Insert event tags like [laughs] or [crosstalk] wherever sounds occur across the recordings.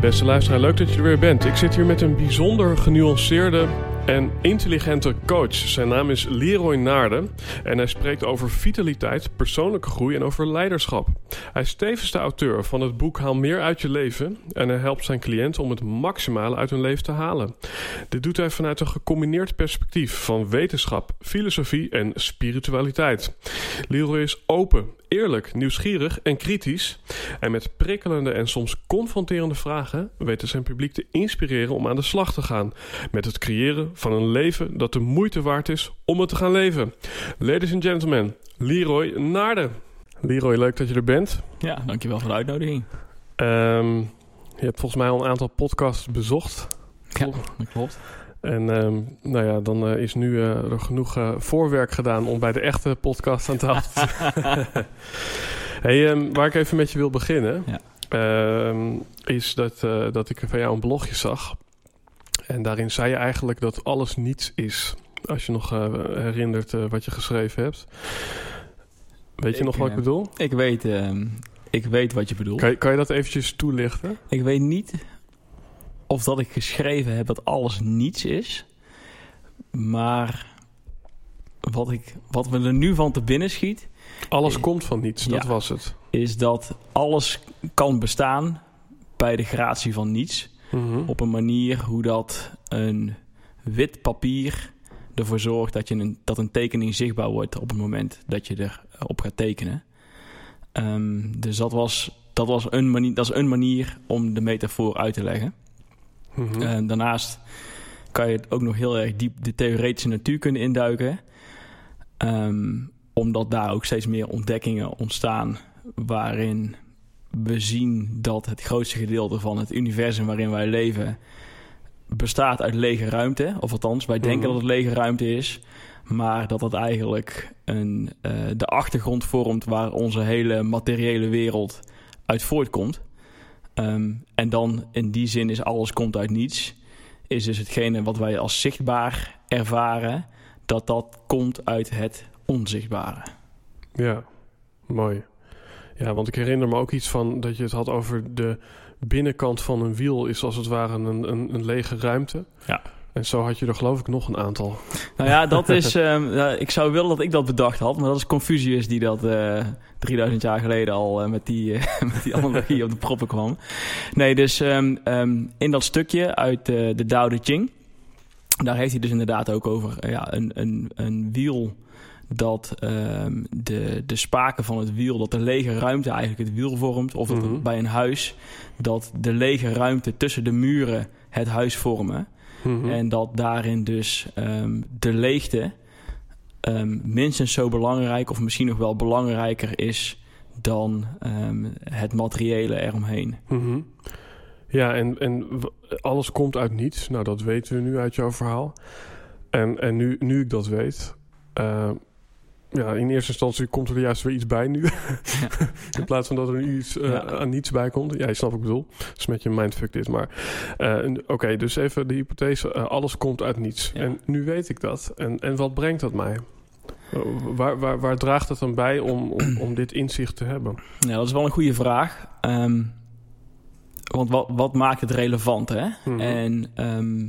Beste luisteraar, leuk dat je er weer bent. Ik zit hier met een bijzonder genuanceerde en intelligente coach. Zijn naam is Leroy Naarden en hij spreekt over vitaliteit, persoonlijke groei en over leiderschap. Hij is tevens de auteur van het boek Haal meer uit je leven en hij helpt zijn cliënten om het maximale uit hun leven te halen. Dit doet hij vanuit een gecombineerd perspectief van wetenschap, filosofie en spiritualiteit. Leroy is open, eerlijk, nieuwsgierig en kritisch. En met prikkelende en soms confronterende vragen weet hij zijn publiek te inspireren om aan de slag te gaan. Met het creëren van een leven dat de moeite waard is om het te gaan leven. Ladies and gentlemen, Leroy Naarden. Leroy, leuk dat je er bent. Ja, dankjewel voor de uitnodiging. Ehm, je hebt volgens mij al een aantal podcasts bezocht. Ja, dat klopt. En ehm, nou ja, dan eh, is nu eh, er genoeg eh, voorwerk gedaan om bij de echte podcast aan tafel te zitten. [laughs] hey, ehm, waar ik even met je wil beginnen, Ja. ehm, is dat, dat ik van jou een blogje zag. En daarin zei je eigenlijk dat alles niets is. Als je nog herinnert wat je geschreven hebt. Weet je Ik, nog wat ik bedoel? Ik weet, ik weet wat je bedoelt. Kan je, kan je dat eventjes toelichten? Ik weet niet of dat ik geschreven heb dat alles niets is. Maar wat, ik, wat me er nu van te binnen schiet, Alles komt van niets, dat ja. was het. is dat alles kan bestaan bij de gratie van niets. Mhm. Op een manier hoe dat een wit papier ervoor zorgt dat, je een, dat een tekening zichtbaar wordt op het moment dat je erop gaat tekenen. Ehm, dus dat, was, dat, was een manier, dat is een manier om de metafoor uit te leggen. Mhm. En daarnaast kan je het ook nog heel erg diep de theoretische natuurkunde induiken. Ehm, omdat daar ook steeds meer ontdekkingen ontstaan waarin we zien dat het grootste gedeelte van het universum waarin wij leven bestaat uit lege ruimte. Of althans, wij denken Mhm. dat het lege ruimte is. Maar dat het eigenlijk een, eh, de achtergrond vormt waar onze hele materiële wereld uit voortkomt. Ehm, en dan in die zin is alles komt uit niets. Is dus hetgene wat wij als zichtbaar ervaren, dat dat komt uit het onzichtbare. Ja, mooi. Ja, want ik herinner me ook iets van dat je het had over de binnenkant van een wiel is als het ware een, een, een lege ruimte. Ja. En zo had je er geloof ik nog een aantal. Nou ja, dat is. [laughs] ehm, ja, ik zou willen dat ik dat bedacht had, maar dat is Confucius die dat eh 3000 jaar geleden al eh, met, die, eh, [laughs] met die analogie op de proppen kwam. Nee, dus ehm, ehm, in dat stukje uit eh, de Tao Te Ching, daar heeft hij dus inderdaad ook over eh, ja, een, een, een wiel dat de, de spaken van het wiel, dat de lege ruimte eigenlijk het wiel vormt. Of Mhm. bij een huis, dat de lege ruimte tussen de muren het huis vormen. Mhm. En dat daarin dus ehm, de leegte ehm, minstens zo belangrijk, of misschien nog wel belangrijker is dan ehm, het materiële eromheen. Mhm. Ja, en, en alles komt uit niets. Nou, dat weten we nu uit jouw verhaal. En, en nu, nu ik dat weet... eh, ja, in eerste instantie komt er juist weer iets bij nu. [laughs] in plaats van dat er nu iets eh, Ja. aan niets bij komt. Ja, je snapt wat ik bedoel. Is met je mindfuck dit. Maar eh, oké, dus even de hypothese. eh, alles komt uit niets. Ja. En nu weet ik dat. En, en wat brengt dat mij? Waar, waar, waar draagt het dan bij om, om, om dit inzicht te hebben? Ja, dat is wel een goede vraag. Ehm, want wat, wat maakt het relevant, hè? Mhm. En ehm,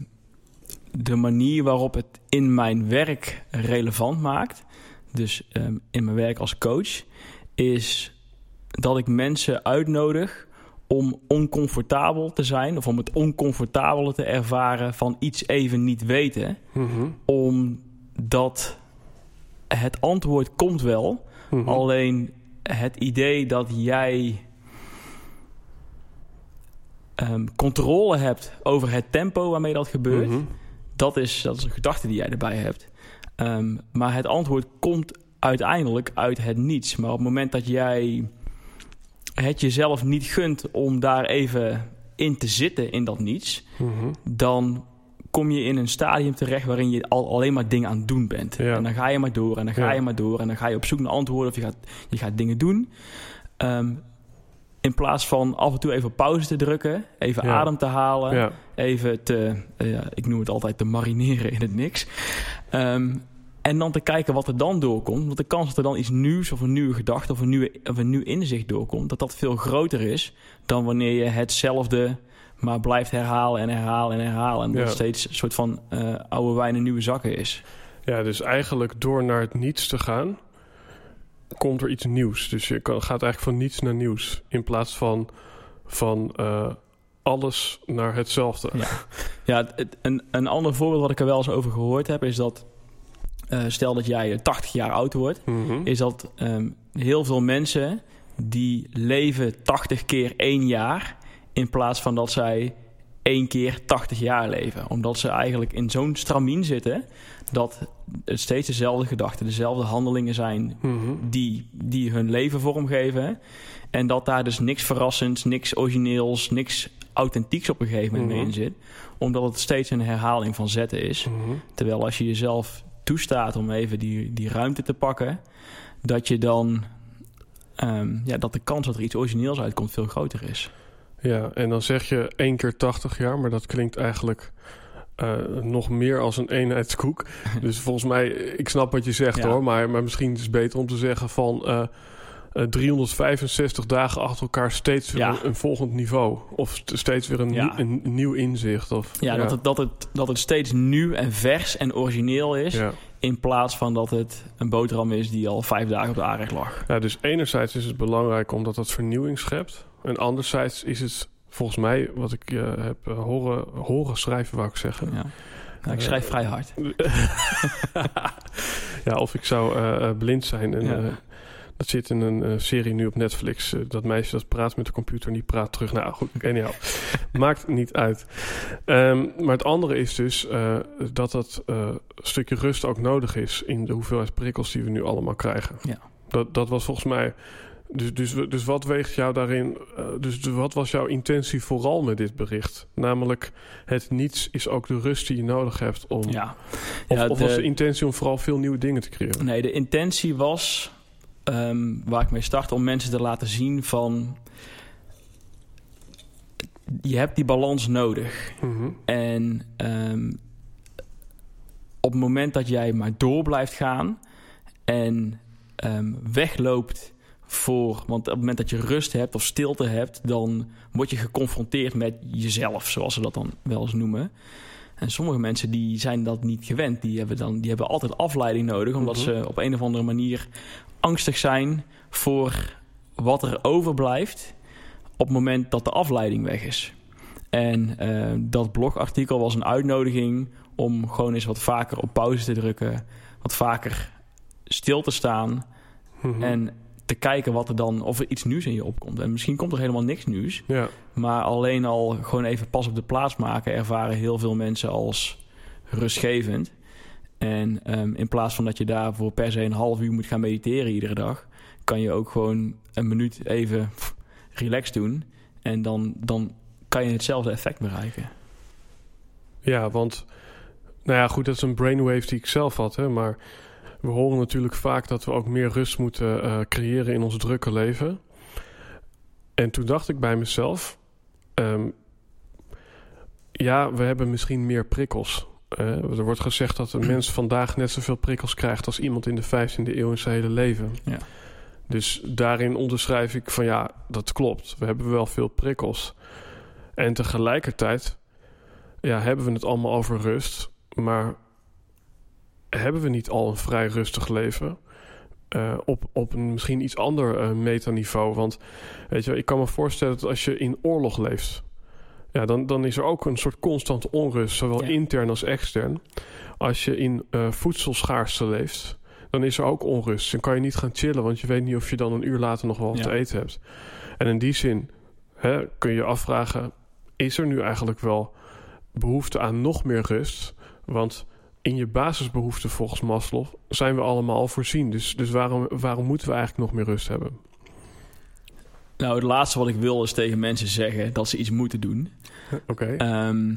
de manier waarop het in mijn werk relevant maakt, dus ehm, in mijn werk als coach, is dat ik mensen uitnodig om oncomfortabel te zijn of om het oncomfortabele te ervaren van iets even niet weten, Mhm. omdat het antwoord komt wel, Mhm. alleen het idee dat jij ehm, controle hebt over het tempo waarmee dat gebeurt, Mhm. dat, is, dat is een gedachte die jij erbij hebt. Ehm, maar het antwoord komt uiteindelijk uit het niets. Maar op het moment dat jij het jezelf niet gunt om daar even in te zitten in dat niets, Mhm. dan kom je in een stadium terecht waarin je al, alleen maar dingen aan het doen bent. Ja. En dan ga je maar door en dan ga Ja. je maar door en dan ga je op zoek naar antwoorden of je gaat, je gaat dingen doen. Ehm, in plaats van af en toe even pauze te drukken, even Ja. adem te halen, Ja. even te, eh, ja, ik noem het altijd te marineren in het niks. Ehm, en dan te kijken wat er dan doorkomt. Want de kans dat er dan iets nieuws of een nieuwe gedachte of een, nieuwe, of een nieuw inzicht doorkomt, dat dat veel groter is dan wanneer je hetzelfde maar blijft herhalen en herhalen en herhalen. En dat Ja. steeds een soort van eh, oude wijn in nieuwe zakken is. Ja, dus eigenlijk door naar het niets te gaan, komt er iets nieuws. Dus je kan, gaat eigenlijk van niets naar nieuws. In plaats van van eh, alles naar hetzelfde. Ja. [laughs] Ja, het- het- een, een ander voorbeeld wat ik er wel eens over gehoord heb, is dat eh, stel dat jij 80 jaar oud wordt, Mhm. is dat ehm, heel veel mensen die leven 80 keer één jaar in plaats van dat zij één keer 80 jaar leven. Omdat ze eigenlijk in zo'n stramien zitten dat het steeds dezelfde gedachten, dezelfde handelingen zijn Mhm. die, die hun leven vormgeven. En dat daar dus niks verrassends, niks origineels, niks authentieks op een gegeven moment mee Mhm. in zit. Omdat het steeds een herhaling van zetten is. Mhm. Terwijl als je jezelf toestaat om even die, die ruimte te pakken, dat je dan ehm, ja, dat de kans dat er iets origineels uitkomt veel groter is. Ja, en dan zeg je één keer 80 jaar, maar dat klinkt eigenlijk eh, nog meer als een eenheidskoek. [laughs] dus volgens mij, ik snap wat je zegt Ja. hoor, maar, maar misschien is het beter om te zeggen van eh, eh, 365 dagen achter elkaar steeds weer Ja. een, een volgend niveau. Of st- steeds weer een, Ja. nieuw, een nieuw inzicht. Of, Ja, Dat, het, dat, het, dat het steeds nieuw en vers en origineel is, in plaats van dat het een boterham is die al vijf dagen op de aanrecht lag. Ja, dus enerzijds is het belangrijk omdat dat vernieuwing schept. En anderzijds is het volgens mij, wat ik eh, heb eh, horen, horen schrijven, wou ik zeggen. Ja. Nou, ik schrijf vrij hard. [laughs] ja, of ik zou eh, eh, blind zijn. En, Ja. eh, dat zit in een eh, serie nu op Netflix. eh, dat meisje dat praat met de computer, niet praat terug. Nou goed, [laughs] anyhow. Maakt niet uit. Ehm, maar het andere is dus eh, dat dat eh, stukje rust ook nodig is... in de hoeveelheid prikkels die we nu allemaal krijgen. Ja. Dat, dat was volgens mij... Dus, dus, dus wat weegt jou daarin... eh, dus de- wat was jouw intentie vooral met dit bericht? Namelijk, het niets is ook de rust die je nodig hebt om... Ja. Of, Ja, of de- was de intentie om vooral veel nieuwe dingen te creëren? Nee, de intentie was, ehm, waar ik mee start, om mensen te laten zien van... Je hebt die balans nodig. Mhm. En ehm, op het moment dat jij maar door blijft gaan en ehm, wegloopt voor... Want op het moment dat je rust hebt of stilte hebt... dan word je geconfronteerd met jezelf, zoals ze dat dan wel eens noemen. En sommige mensen die zijn dat niet gewend. Die hebben, dan, die hebben altijd afleiding nodig... omdat Mhm. ze op een of andere manier angstig zijn voor wat er overblijft... op het moment dat de afleiding weg is. En eh, dat blogartikel was een uitnodiging om gewoon eens wat vaker op pauze te drukken, wat vaker stil te staan Mhm. en te kijken wat er dan, of er iets nieuws in je opkomt. En misschien komt er helemaal niks nieuws, Ja, maar alleen al gewoon even pas op de plaats maken ervaren heel veel mensen als rustgevend. En ehm, in plaats van dat je daarvoor per se een half uur moet gaan mediteren iedere dag, kan je ook gewoon een minuut even pff, relax doen. En dan, dan kan je hetzelfde effect bereiken. ja, want... Nou ja, goed, dat is een brainwave die ik zelf had. Hè, maar we horen natuurlijk vaak dat we ook meer rust moeten eh, creëren in ons drukke leven. En toen dacht ik bij mezelf... ehm, ja, we hebben misschien meer prikkels. Eh, er wordt gezegd dat een mens vandaag net zoveel prikkels krijgt... als iemand in de 15e eeuw in zijn hele leven. Ja. Dus daarin onderschrijf ik van ja, dat klopt. We hebben wel veel prikkels. En tegelijkertijd ja, hebben we het allemaal over rust. Maar hebben we niet al een vrij rustig leven? uh, op, op een misschien iets ander uh, metaniveau. Want weet je, ik kan me voorstellen dat als je in oorlog leeft, ja, dan, dan is er ook een soort constante onrust, zowel intern als extern. Als je in uh, voedselschaarste leeft, dan is er ook onrust. Dan kan je niet gaan chillen, want je weet niet of je dan een uur later nog wel wat te eten hebt. En in die zin hè, kun je afvragen: is er nu eigenlijk wel behoefte aan nog meer rust? Want in je basisbehoeften volgens Maslow zijn we allemaal voorzien. Dus, dus waarom, waarom moeten we eigenlijk nog meer rust hebben? Nou, het laatste wat ik wil is tegen mensen zeggen dat ze iets moeten doen. [laughs] Oké. Ehm,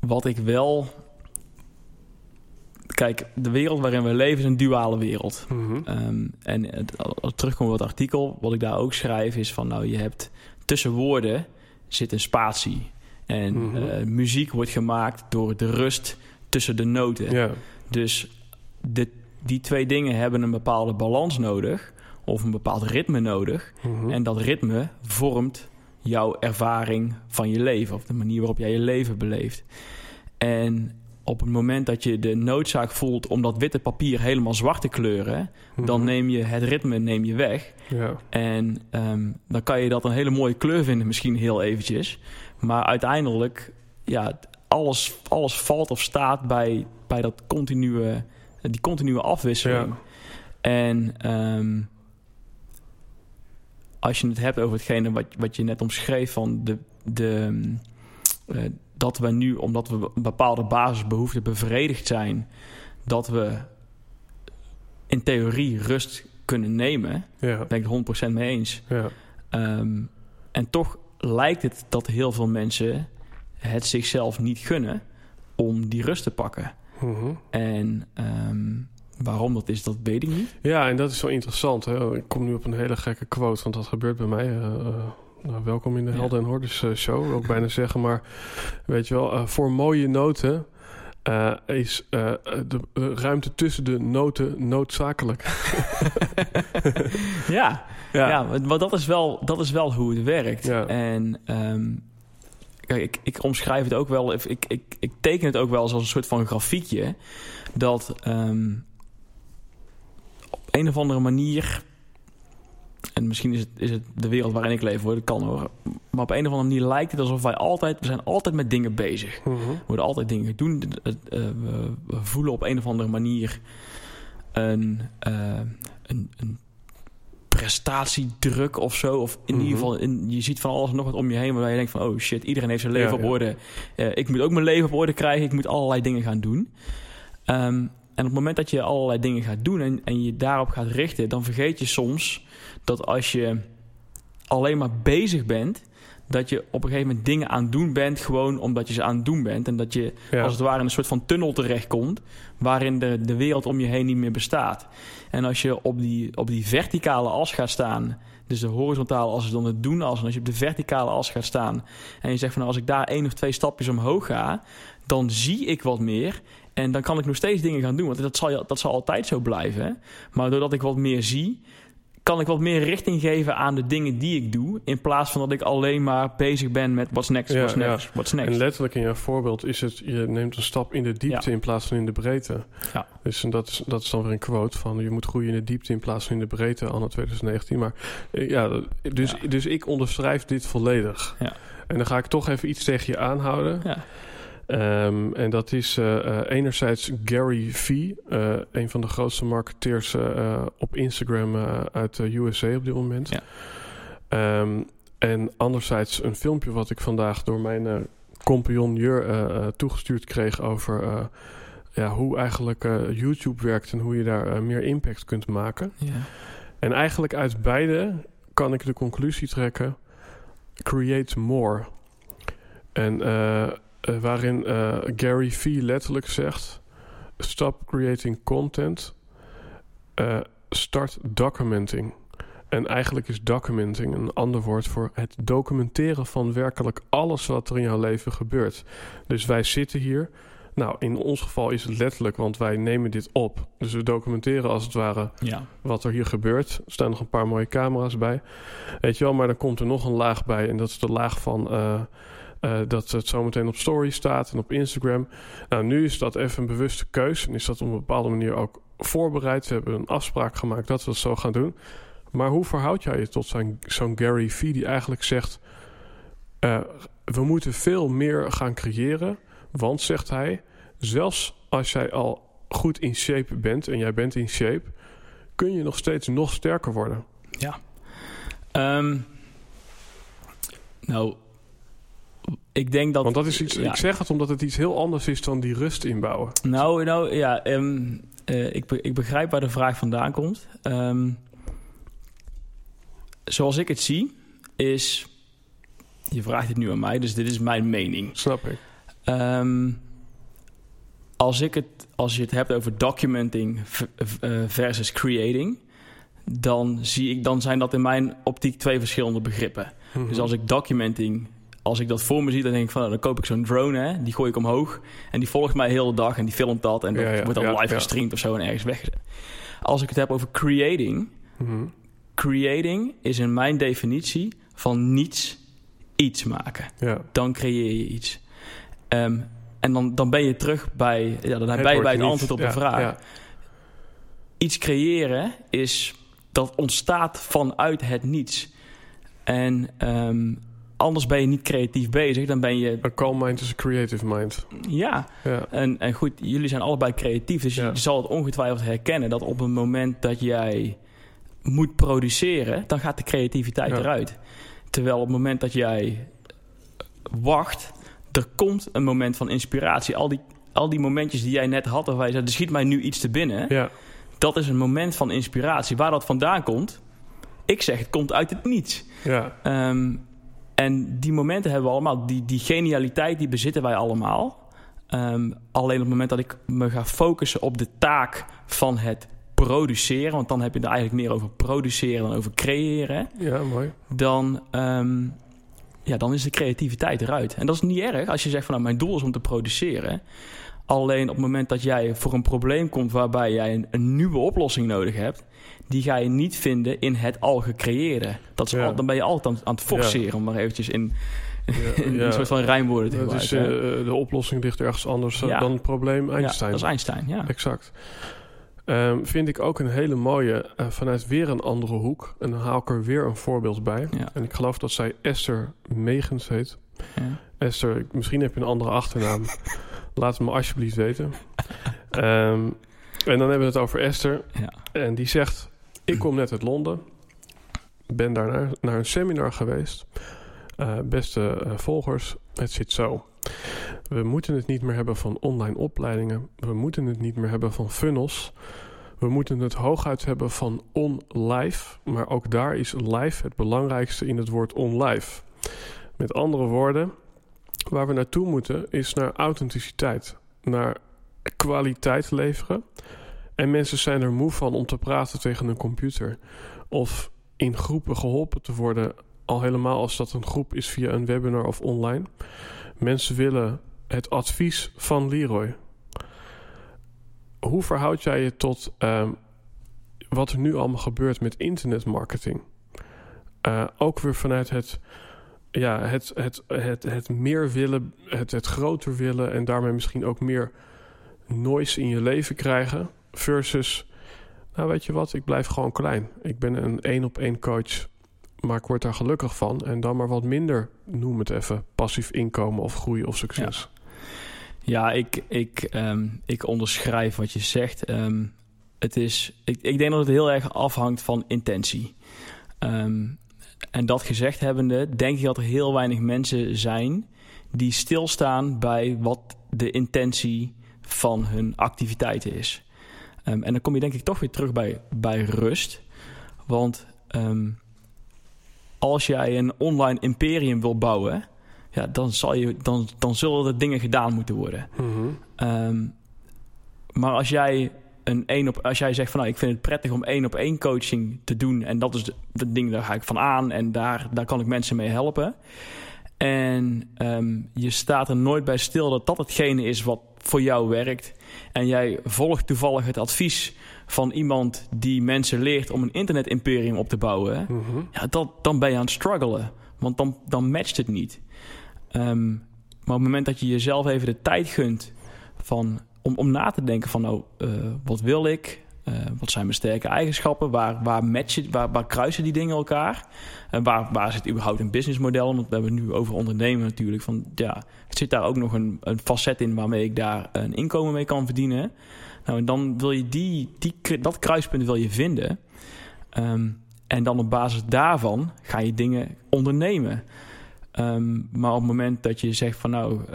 wat ik wel. Kijk, de wereld waarin we leven is een duale wereld. Mhm. Ehm, en het, als ik terugkom op het artikel, wat ik daar ook schrijf, is van nou, je hebt tussen woorden zit een spatie. En Mhm. eh, muziek wordt gemaakt door de rust tussen de noten. Dus de, die twee dingen hebben een bepaalde balans nodig. Of een bepaald ritme nodig. Mhm. En dat ritme vormt jouw ervaring van je leven. Of de manier waarop jij je leven beleeft. En op het moment dat je de noodzaak voelt om dat witte papier helemaal zwart te kleuren... dan Mhm. neem je het ritme neem je weg. ja. En ehm, dan kan je dat een hele mooie kleur vinden, misschien heel eventjes. Maar uiteindelijk, ja, alles, alles valt of staat bij, bij dat continue, die continue afwisseling. Ja. En ehm, als je het hebt over hetgene wat, wat je net omschreef van de, de, eh, dat we nu, omdat we een bepaalde basisbehoeften bevredigd zijn, dat we in theorie rust kunnen nemen. Ja, Daar ben ik het 100% mee eens. ja. Ehm, en toch lijkt het dat heel veel mensen het zichzelf niet gunnen om die rust te pakken. Mhm. En ehm, waarom dat is, dat weet ik niet. Ja, en dat is wel interessant. Hè? Ik kom nu op een hele gekke quote, want dat gebeurt bij mij. eh, eh, nou, welkom in de. Helden en Hordes eh, show, wil ik bijna zeggen. Maar weet je wel, voor mooie noten eh, is eh, de, de ruimte tussen de noten noodzakelijk. [laughs] ja, ja. maar dat is, wel, dat is wel hoe het werkt. Ja. En ehm, kijk, ik, ik omschrijf het ook wel, ik, ik, ik teken het ook wel als een soort van grafiekje. Dat ehm, op een of andere manier. En misschien is het, is het de wereld waarin ik leef hoor, dat kan hoor. Maar op een of andere manier lijkt het alsof wij altijd, we zijn altijd met dingen bezig. Mhm. We worden altijd dingen doen. Eh, we, voelen op een of andere manier een, eh, een, een prestatiedruk of zo. Of in Mhm. ieder geval, in, je ziet van alles en nog wat om je heen... waarbij je denkt van, oh shit, iedereen heeft zijn leven Ja, op ja. orde. Eh, ik moet ook mijn leven op orde krijgen. Ik moet allerlei dingen gaan doen. Ehm, en op het moment dat je allerlei dingen gaat doen... En, en je daarop gaat richten... dan vergeet je soms dat als je alleen maar bezig bent... dat je op een gegeven moment dingen aan het doen bent... gewoon omdat je ze aan het doen bent. En dat je Ja. als het ware in een soort van tunnel terechtkomt... waarin de, de wereld om je heen niet meer bestaat. En als je op die, op die verticale as gaat staan... dus de horizontale as is dan het doen as... en als je op de verticale as gaat staan... en je zegt van nou, als ik daar één of twee stapjes omhoog ga... dan zie ik wat meer... En dan kan ik nog steeds dingen gaan doen. Want dat zal, dat zal altijd zo blijven. hè. Maar doordat ik wat meer zie, kan ik wat meer richting geven aan de dingen die ik doe. In plaats van dat ik alleen maar bezig ben met what's next, Ja, what's ja. next, what's next. En letterlijk in jouw voorbeeld is het, je neemt een stap in de diepte in plaats van in de breedte. Ja. Dus en dat, is, dat is dan weer een quote van je moet groeien in de diepte in plaats van in de breedte, anno 2019. Maar eh, ja, dus, Ja. dus ik onderschrijf dit volledig. Ja. En dan ga ik toch even iets tegen je aanhouden. Ja. Ehm, en dat is eh, eh, enerzijds Gary Vee, eh, een van de grootste marketeers op Instagram uit de USA op dit moment. Ja. Ehm, en anderzijds een filmpje wat ik vandaag door mijn compagnon Jur toegestuurd kreeg over ja, hoe eigenlijk YouTube werkt en hoe je daar meer impact kunt maken. Ja. En eigenlijk uit beide kan ik de conclusie trekken: create more. En eh, waarin eh, Gary Vee letterlijk zegt: stop creating content, eh, start documenting. En eigenlijk is documenting een ander woord voor het documenteren van werkelijk alles wat er in jouw leven gebeurt. Dus wij zitten hier. Nou, in ons geval is het letterlijk, want wij nemen dit op. Dus we documenteren als het ware ja. wat er hier gebeurt. Er staan nog een paar mooie camera's bij. Weet je wel, maar dan komt er nog een laag bij. En dat is de laag van... eh, dat het zometeen op story staat en op Instagram. Nou, nu is dat even een bewuste keus. En is dat op een bepaalde manier ook voorbereid. We hebben een afspraak gemaakt dat we dat zo gaan doen. Maar hoe verhoud jij je tot zo'n Gary Vee die eigenlijk zegt... Uh, we moeten veel meer gaan creëren. Want, zegt hij, zelfs als jij al goed in shape bent en jij bent in shape... kun je nog steeds nog sterker worden. Ja. Um, nou, ik denk dat... Want dat is iets... Ik zeg het omdat het iets heel anders is dan die rust inbouwen. Nou, nou ja... Um, uh, ik, ik begrijp waar de vraag vandaan komt. Um, zoals ik het zie, is... Je vraagt het nu aan mij, dus dit is mijn mening. Snap ik. Um, als, ik het, als je het hebt over documenting eh, versus creating... Dan, zie ik, dan zijn dat in mijn optiek twee verschillende begrippen. Mhm. Dus als ik documenting als ik dat voor me zie, dan denk ik van, nou, dan koop ik zo'n drone, hè, die gooi ik omhoog en die volgt mij de hele dag en die filmt dat en dat wordt dan live gestreamd of zo en ergens weggezet. Als ik het heb over creating, mhm. creating is in mijn definitie van niets iets maken. Dan creëer je iets. Um, en dan, dan ben je terug bij, ja, dan ben je bij het antwoord op de vraag. Iets creëren is dat ontstaat vanuit het niets. En um, anders ben je niet creatief bezig. Dan ben je... A calm mind is a creative mind. Ja, ja. En, en goed, jullie zijn allebei creatief. Dus je zal het ongetwijfeld herkennen dat op het moment dat jij moet produceren... dan gaat de creativiteit eruit. Terwijl op het moment dat jij wacht... er komt een moment van inspiratie. Al die, al die momentjes die jij net had... waar je zei, er schiet mij nu iets te binnen... Ja. dat is een moment van inspiratie. Waar dat vandaan komt... Ik zeg, het komt uit het niets. Ja. Um, en die momenten hebben we allemaal. Die, die genialiteit, die bezitten wij allemaal. Um, alleen op het moment dat ik me ga focussen op de taak van het produceren... want dan heb je er eigenlijk meer over produceren dan over creëren... Ja, mooi. Dan, um, ja, dan is de creativiteit eruit. En dat is niet erg als je zegt van... nou, mijn doel is om te produceren... Alleen op het moment dat jij voor een probleem komt waarbij jij een, een nieuwe oplossing nodig hebt, die ga je niet vinden in het al gecreëerde. Dat is al, dan ben je altijd aan, het forceren, om maar eventjes in, [laughs] in een soort van rijmwoorden te gebruiken. Uh, de oplossing ligt ergens anders dan het probleem Einstein. dat is Einstein, ja. Exact. Um, vind ik ook een hele mooie uh, vanuit weer een andere hoek. En dan haal ik er weer een voorbeeld bij. En ik geloof dat zij Esther Megens heet. Esther, misschien heb je een andere achternaam. [laughs] Laat het me alsjeblieft weten. um, en dan hebben we het over Esther. En die zegt: ik kom net uit Londen. Ben daar naar, een seminar geweest. Uh, beste uh, volgers, het zit zo. We moeten het niet meer hebben van online opleidingen. We moeten het niet meer hebben van funnels. We moeten het hooguit hebben van on-live. Maar ook daar is live het belangrijkste in het woord on-live. Met andere woorden, waar we naartoe moeten is naar authenticiteit. Naar kwaliteit leveren. En mensen zijn er moe van om te praten tegen een computer. Of in groepen geholpen te worden, al helemaal als dat een groep is via een webinar of online. Mensen willen het advies van Leroy. Hoe verhoud jij je tot uh, wat er nu allemaal gebeurt met internetmarketing? Uh, ook weer vanuit het, ja, het, het, het, het meer willen, het, het groter willen en daarmee misschien ook meer noise in je leven krijgen. Versus, nou weet je wat, ik blijf gewoon klein. Ik ben een één op één coach, maar ik word daar gelukkig van. En dan maar wat minder, noem het even, passief inkomen of groei of succes. Ja, ik, ik, um, ik onderschrijf wat je zegt. Um, het is, ik, ik denk dat het heel erg afhangt van intentie. Um, en dat gezegd hebbende, denk ik dat er heel weinig mensen zijn die stilstaan bij wat de intentie van hun activiteiten is. Um, en dan kom je denk ik toch weer terug bij, bij rust. Want um, als jij een online imperium wil bouwen, ja, dan, zal je, dan, dan zullen er dingen gedaan moeten worden. Mm -hmm. um, maar als jij een één op, als jij zegt van nou, ik vind het prettig om één op één coaching te doen en dat is de, de ding, daar ga ik van aan en daar, daar kan ik mensen mee helpen. En um, je staat er nooit bij stil dat dat hetgene is wat voor jou werkt. En jij volgt toevallig het advies van iemand die mensen leert om een internet-imperium op te bouwen. Mhm. ja, dat, dan ben je aan het struggelen. Want dan, dan matcht het niet. Ehm, maar op het moment dat je jezelf even de tijd gunt van, om, om na te denken van nou, uh, wat wil ik? Uh, wat zijn mijn sterke eigenschappen? Waar, waar, matchen, waar, waar kruisen die dingen elkaar? En waar, waar zit überhaupt een businessmodel? Want we hebben het nu over ondernemen natuurlijk. Van, ja, zit daar ook nog een, een facet in waarmee ik daar een inkomen mee kan verdienen? Nou, en dan wil je die, die, dat kruispunt wil je vinden. Um, en dan op basis daarvan ga je dingen ondernemen. Um, maar op het moment dat je zegt van nou, uh,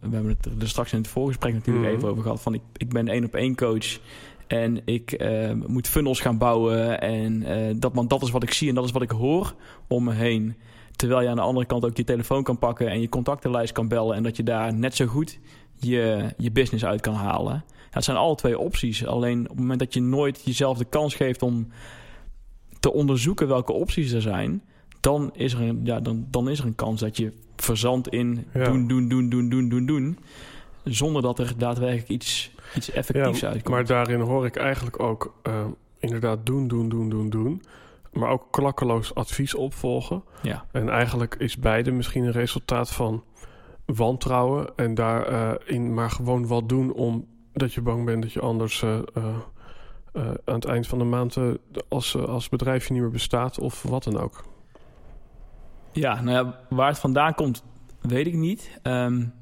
we hebben het er straks in het voorgesprek natuurlijk mm. even over gehad. Van ik, ik ben één op één coach en ik uh, moet funnels gaan bouwen. En uh, dat, want dat is wat ik zie en dat is wat ik hoor om me heen. Terwijl je aan de andere kant ook je telefoon kan pakken en je contactenlijst kan bellen. En dat je daar net zo goed je, je business uit kan halen. Ja, het zijn alle twee opties. Alleen op het moment dat je nooit jezelf de kans geeft om te onderzoeken welke opties er zijn, dan is er een, ja, dan, dan is er een kans dat je verzandt in doen, doen, doen, doen, doen, doen, doen. Zonder dat er daadwerkelijk iets, iets effectiefs ja, uitkomt. Maar daarin hoor ik eigenlijk ook uh, inderdaad doen, doen, doen, doen, doen. Maar ook klakkeloos advies opvolgen. Ja. En eigenlijk is beide misschien een resultaat van wantrouwen. En daarin uh, in maar gewoon wat doen omdat je bang bent dat je anders uh, uh, aan het eind van de maand uh, als, als bedrijfje niet meer bestaat of wat dan ook? Ja, nou ja, waar het vandaan komt, weet ik niet. Um,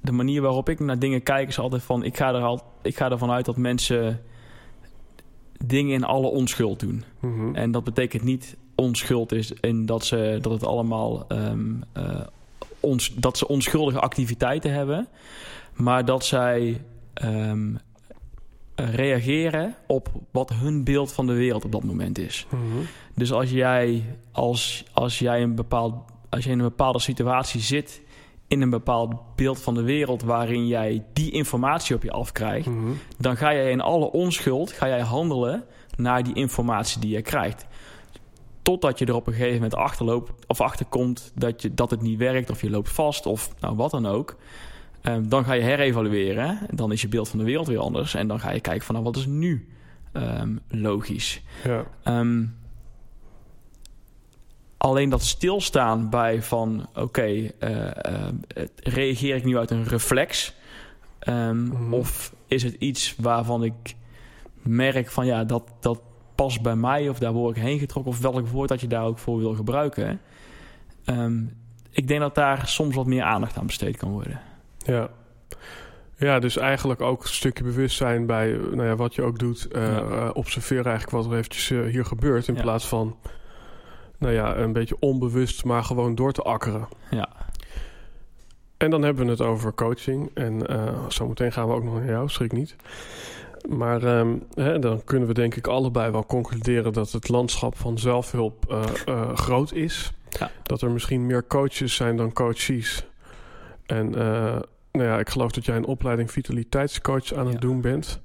de manier waarop ik naar dingen kijk is altijd van... Ik ga, er al, ik ga ervan uit dat mensen dingen in alle onschuld doen. Mm -hmm. En dat betekent niet onschuld is en dat, ze, dat het allemaal... Um, uh, ons, dat ze onschuldige activiteiten hebben. Maar dat zij um, reageren op wat hun beeld van de wereld op dat moment is. Mm -hmm. Dus als jij, als, als, jij een bepaald, als jij in een bepaalde situatie zit in een bepaald beeld van de wereld waarin jij die informatie op je afkrijgt, mm -hmm. dan ga jij in alle onschuld ga jij handelen naar die informatie die je krijgt. Totdat je er op een gegeven moment achterloopt of achterkomt dat, je, dat het niet werkt, of je loopt vast, of nou, wat dan ook. Um, dan ga je herevalueren. Dan is je beeld van de wereld weer anders. En dan ga je kijken van nou, wat is nu um, logisch. Ja. Um, alleen dat stilstaan bij van oké, okay, uh, uh, reageer ik nu uit een reflex? Mm -hmm. Of is het iets waarvan ik merk van ja, dat, dat past bij mij of daar word ik heen getrokken of welk woord dat je daar ook voor wil gebruiken. ik denk dat daar soms wat meer aandacht aan besteed kan worden. Ja. Ja, dus eigenlijk ook een stukje bewustzijn bij nou ja, wat je ook doet. Uh, ja. uh, observeer eigenlijk wat er eventjes uh, hier gebeurt. In ja. plaats van nou ja, een beetje onbewust, maar gewoon door te akkeren. Ja. En dan hebben we het over coaching. En zometeen gaan we ook nog naar jou, schrik niet. Maar um, hè, dan kunnen we denk ik allebei wel concluderen dat het landschap van zelfhulp groot is. Ja. Dat er misschien meer coaches zijn dan coaches. En nou ja, ik geloof dat jij een opleiding vitaliteitscoach aan het ja. doen bent.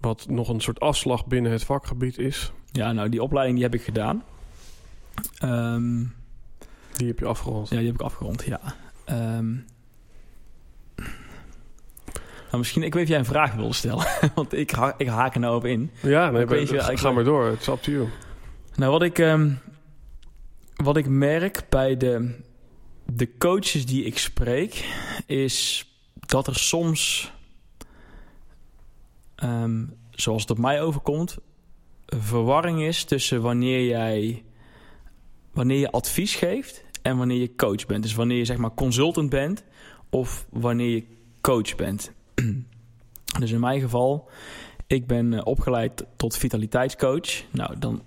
Wat nog een soort afslag binnen het vakgebied is. Ja, nou die opleiding die heb ik gedaan. Um, die heb je afgerond? Ja, die heb ik afgerond, ja. Um, nou, misschien, ik weet of jij een vraag wilde stellen. [laughs] Want ik, ha ik haak er nou op in. Ja, nee, weet je, ga maar door. Het is up to you. Nou, wat ik, um, wat ik merk bij de de coaches die ik spreek, is dat er soms, um, zoals het op mij overkomt, verwarring is tussen wanneer jij wanneer je advies geeft en wanneer je coach bent. Dus wanneer je zeg maar consultant bent of wanneer je coach bent. [clears throat] dus in mijn geval, ik ben eh, opgeleid tot vitaliteitscoach. Nou, dan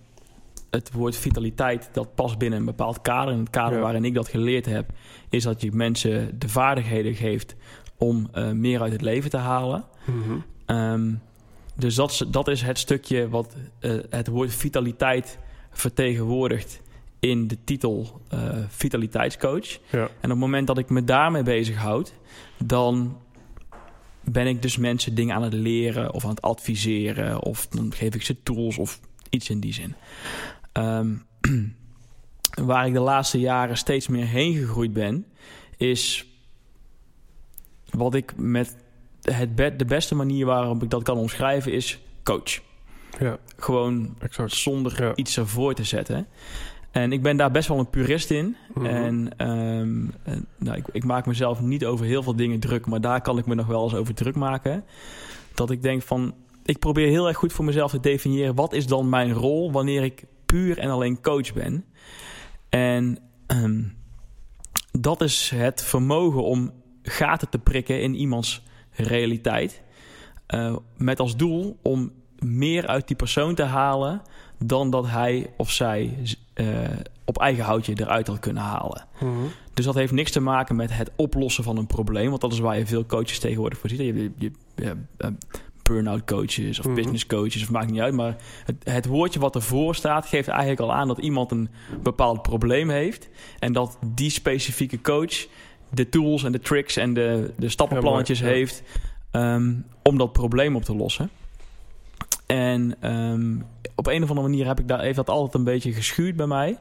het woord vitaliteit, dat past binnen een bepaald kader. En het kader ja. waarin ik dat geleerd heb, is dat je mensen de vaardigheden geeft om uh, meer uit het leven te halen. Mm -hmm. um, dus dat is, dat is het stukje wat uh, het woord vitaliteit vertegenwoordigt in de titel uh, vitaliteitscoach. Ja. En op het moment dat ik me daarmee bezighoud, dan ben ik dus mensen dingen aan het leren of aan het adviseren of dan geef ik ze tools of iets in die zin. Um, [clears throat] waar ik de laatste jaren steeds meer heen gegroeid ben, is wat ik met het be de beste manier waarop ik dat kan omschrijven is coach. Ja. Gewoon exact. zonder ja. iets ervoor te zetten. En ik ben daar best wel een purist in. Mhm. En ehm, eh, nou, ik, ik maak mezelf niet over heel veel dingen druk, maar daar kan ik me nog wel eens over druk maken. Dat ik denk van, ik probeer heel erg goed voor mezelf te definiëren wat is dan mijn rol wanneer ik puur en alleen coach ben. En ehm, dat is het vermogen om gaten te prikken in iemands realiteit. Uh, met als doel om meer uit die persoon te halen dan dat hij of zij uh, op eigen houtje eruit had kunnen halen. Mhm. Dus dat heeft niks te maken met het oplossen van een probleem. Want dat is waar je veel coaches tegenwoordig voor ziet. Je, je, je, je uh, burn-out coaches of Mhm. business coaches, of maakt niet uit. Maar het, het woordje wat ervoor staat geeft eigenlijk al aan dat iemand een bepaald probleem heeft. En dat die specifieke coach de tools en de tricks en de, de stappenplannetjes Ja, mooi, ja. heeft um, om dat probleem op te lossen. En um, op een of andere manier heb ik daar, heeft dat altijd een beetje geschuurd bij mij.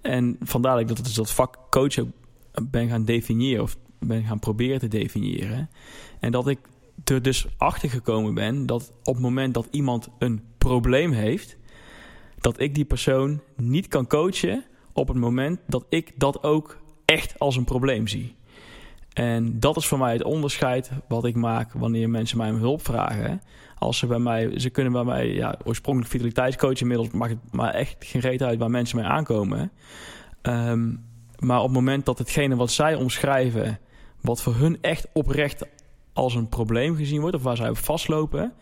En vandaar dat ik dat, dus dat vak coach ook ben gaan definiëren of ben gaan proberen te definiëren. En dat ik er dus achter gekomen ben dat op het moment dat iemand een probleem heeft, dat ik die persoon niet kan coachen op het moment dat ik dat ook echt als een probleem zie. En dat is voor mij het onderscheid wat ik maak wanneer mensen mij om hulp vragen. Als ze bij mij, ze kunnen bij mij, ja, oorspronkelijk vitaliteitscoach, inmiddels maakt het maar echt geen reet uit waar mensen mee aankomen. Um, maar op het moment dat hetgene wat zij omschrijven, wat voor hun echt oprecht als een probleem gezien wordt, of waar zij op vastlopen,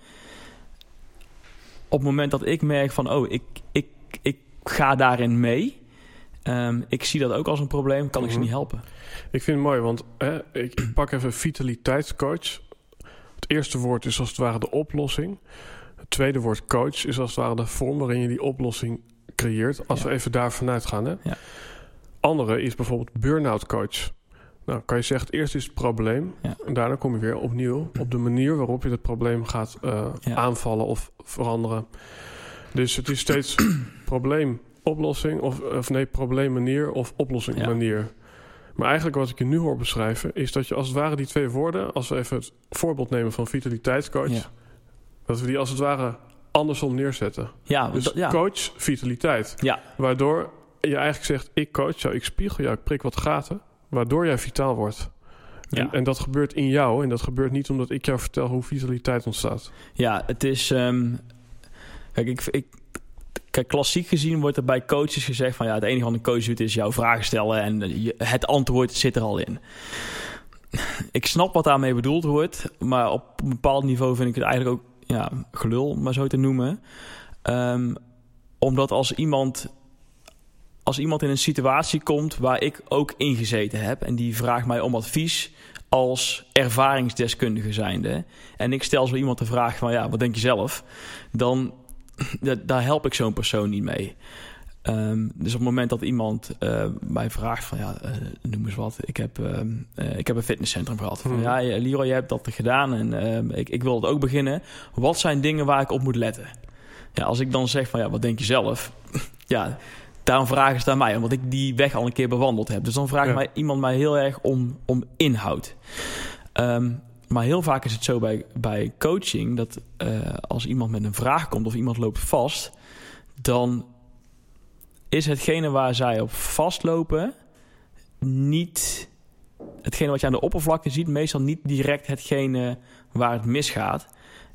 op het moment dat ik merk van, oh, ik, ik, ik ga daarin mee, um, ik zie dat ook als een probleem, kan ik ze Mhm. niet helpen. Ik vind het mooi, want hè, ik pak even vitaliteitscoach. Eerste woord is als het ware de oplossing. Het tweede woord coach is als het ware de vorm waarin je die oplossing creëert. Als Ja. we even daar vanuit gaan. Hè? Ja. Andere is bijvoorbeeld burn-out coach. Nou, kan je zeggen, het eerste is het probleem. Ja. En daarna kom je weer opnieuw op de manier waarop je het probleem gaat eh, aanvallen of veranderen. Dus het is steeds [clears throat] probleem, oplossing, of, of nee, probleem, manier of oplossing, Ja. manier. Maar eigenlijk wat ik je nu hoor beschrijven, is dat je als het ware die twee woorden, als we even het voorbeeld nemen van vitaliteitscoach, Ja. dat we die als het ware andersom neerzetten. Ja, Dus ja. coach vitaliteit. ja, Waardoor je eigenlijk zegt, ik coach jou, ik spiegel jou, ik prik wat gaten. Waardoor jij vitaal wordt. En, Ja. en dat gebeurt in jou. En dat gebeurt niet omdat ik jou vertel hoe vitaliteit ontstaat. Ja, het is. ehm, kijk, ik, ik, kijk, klassiek gezien wordt er bij coaches gezegd: van ja, het enige wat een coach doet is jouw vragen stellen en het antwoord zit er al in. Ik snap wat daarmee bedoeld wordt, maar op een bepaald niveau vind ik het eigenlijk ook ja, gelul, maar zo te noemen. Ehm, omdat als iemand, als iemand in een situatie komt waar ik ook in gezeten heb en die vraagt mij om advies als ervaringsdeskundige zijnde en ik stel zo iemand de vraag van ja, wat denk je zelf? Dan da- [clears throat] daar help ik zo'n persoon niet mee. Ehm, dus op het moment dat iemand eh, mij vraagt van ja, eh, noem eens wat, ik heb, ehm, eh, ik heb een fitnesscentrum gehad. Van, Mhm. ja, Leroy, je hebt dat gedaan en ehm, ik, ik wil het ook beginnen. Wat zijn dingen waar ik op moet letten? Ja, als ik dan zeg van ja, wat denk je zelf? [clears throat] ja, daarom vragen ze aan mij, omdat ik die weg al een keer bewandeld heb. Dus dan vraagt Ja. mij, iemand mij heel erg om, om inhoud. Ehm, maar heel vaak is het zo bij, bij coaching dat eh, als iemand met een vraag komt of iemand loopt vast, dan is hetgene waar zij op vastlopen niet hetgene wat je aan de oppervlakte ziet, meestal niet direct hetgene waar het misgaat.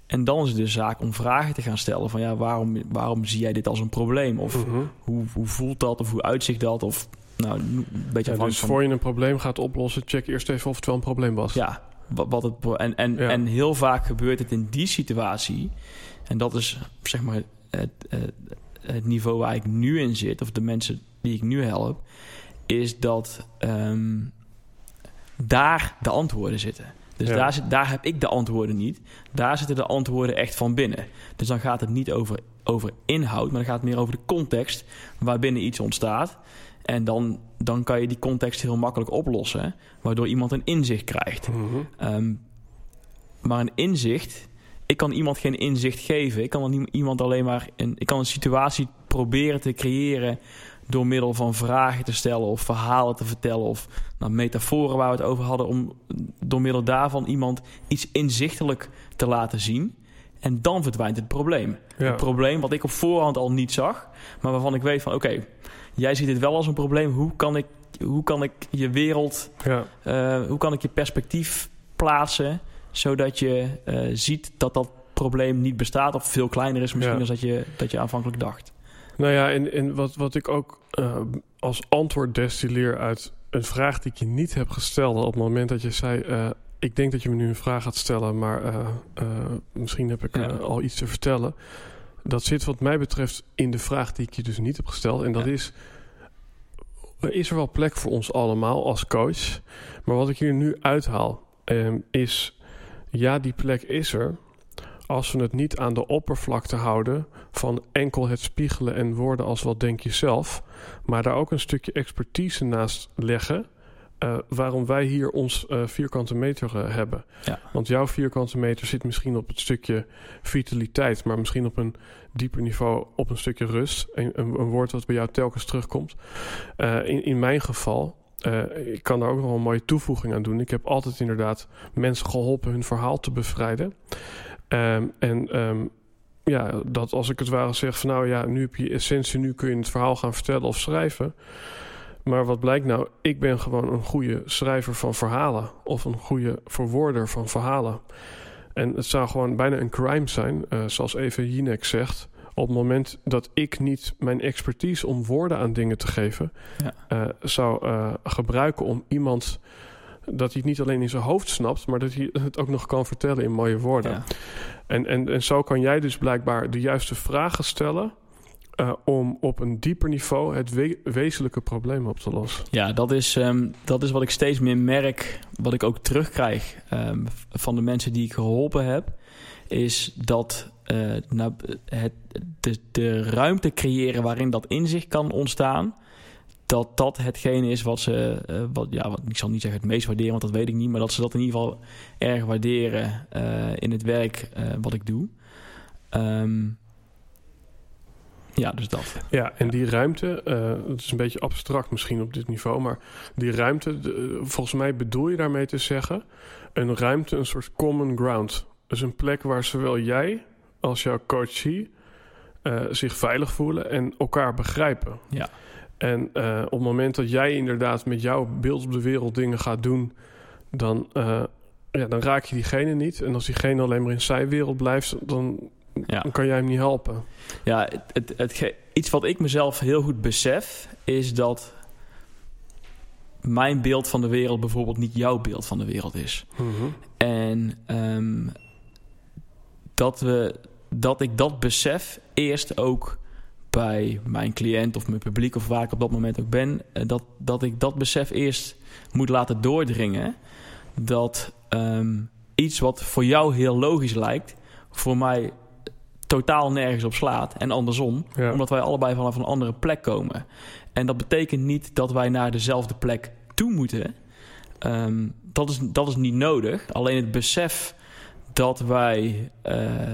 En dan is het de zaak om vragen te gaan stellen van ja, waarom, waarom zie jij dit als een probleem? Of Mhm. hoe, hoe voelt dat? Of hoe uitzicht dat? Of nou, een beetje Ja, dus van voor je een probleem gaat oplossen, check eerst even of het wel een probleem was. ja, wat, wat het, en, en, Ja. en heel vaak gebeurt het in die situatie. En dat is zeg maar het, het, het niveau waar ik nu in zit, of de mensen die ik nu help, is dat ehm, daar de antwoorden zitten. Dus Ja. daar, zit, daar heb ik de antwoorden niet. Daar zitten de antwoorden echt van binnen. Dus dan gaat het niet over, over inhoud, maar dan gaat het meer over de context waarbinnen iets ontstaat. En dan, dan kan je die context heel makkelijk oplossen, waardoor iemand een inzicht krijgt. Mhm. Ehm, maar een inzicht, ik kan iemand geen inzicht geven. Ik kan iemand alleen maar een, ik kan een situatie proberen te creëren door middel van vragen te stellen of verhalen te vertellen of nou, metaforen waar we het over hadden, om door middel daarvan iemand iets inzichtelijk te laten zien. En dan verdwijnt het probleem. Ja. Het probleem wat ik op voorhand al niet zag, maar waarvan ik weet van oké, jij ziet dit wel als een probleem. Hoe kan ik, hoe kan ik je wereld, Ja. eh, hoe kan ik je perspectief plaatsen, zodat je eh, ziet dat dat probleem niet bestaat of veel kleiner is misschien Ja. dan dat je, dat je aanvankelijk dacht. Nou ja, en, en wat, wat ik ook eh, als antwoord destilleer uit een vraag die ik je niet heb gesteld op het moment dat je zei. ik denk dat je me nu een vraag gaat stellen, maar misschien heb ik Ja. al iets te vertellen. Dat zit wat mij betreft in de vraag die ik je dus niet heb gesteld. En dat Ja. is, is er wel plek voor ons allemaal als coach? Maar wat ik hier nu uithaal ehm, is, ja, die plek is er. Als we het niet aan de oppervlakte houden van enkel het spiegelen en woorden als wat denk je zelf, maar daar ook een stukje expertise naast leggen. Eh, waarom wij hier ons eh, vierkante meter eh, hebben. Ja. Want jouw vierkante meter zit misschien op het stukje vitaliteit, maar misschien op een dieper niveau op een stukje rust. Een, een, een woord wat bij jou telkens terugkomt. In, in mijn geval, ik kan daar ook nog een mooie toevoeging aan doen. Ik heb altijd inderdaad mensen geholpen hun verhaal te bevrijden. Ehm, en ehm, ja, dat als ik het ware zeg van nou ja, nu heb je essentie, nu kun je het verhaal gaan vertellen of schrijven. Maar wat blijkt nou? Ik ben gewoon een goede schrijver van verhalen. Of een goede verwoorder van verhalen. En het zou gewoon bijna een crime zijn, eh, zoals Eva Jinek zegt. Op het moment dat ik niet mijn expertise om woorden aan dingen te geven, Ja. eh, zou eh, gebruiken om iemand dat hij het niet alleen in zijn hoofd snapt, maar dat hij het ook nog kan vertellen in mooie woorden. Ja. En, en, en zo kan jij dus blijkbaar de juiste vragen stellen eh, om op een dieper niveau het we- wezenlijke probleem op te lossen. Ja, dat is, ehm, dat is wat ik steeds meer merk, wat ik ook terugkrijg ehm, van de mensen die ik geholpen heb, is dat eh, nou, het, de, de ruimte creëren waarin dat inzicht kan ontstaan, dat dat hetgene is wat ze, eh, wat, ja, wat, ik zal niet zeggen het meest waarderen, want dat weet ik niet, maar dat ze dat in ieder geval erg waarderen in het werk wat ik doe. Ehm, ja, dus dat. Ja, en die ruimte, eh het is een beetje abstract misschien op dit niveau, maar die ruimte, de- volgens mij bedoel je daarmee te zeggen, een ruimte, een soort common ground. Dus een plek waar zowel jij als jouw coachie eh, zich veilig voelen en elkaar begrijpen. Ja. En eh, op het moment dat jij inderdaad met jouw beeld op de wereld dingen gaat doen, dan, eh, ja, dan raak je diegene niet. En als diegene alleen maar in zijn wereld blijft, dan, Ja. dan kan jij hem niet helpen. Ja, het, het, iets wat ik mezelf heel goed besef, is dat mijn beeld van de wereld bijvoorbeeld niet jouw beeld van de wereld is. Mhm. En ehm, dat, we, dat ik dat besef eerst ook bij mijn cliënt of mijn publiek of waar ik op dat moment ook ben, eh, dat, dat ik dat besef eerst moet laten doordringen. Dat ehm, iets wat voor jou heel logisch lijkt, voor mij totaal nergens op slaat. En andersom, Ja. omdat wij allebei vanaf een andere plek komen. En dat betekent niet dat wij naar dezelfde plek toe moeten. Ehm, dat, is, dat is niet nodig. Alleen het besef dat wij. eh,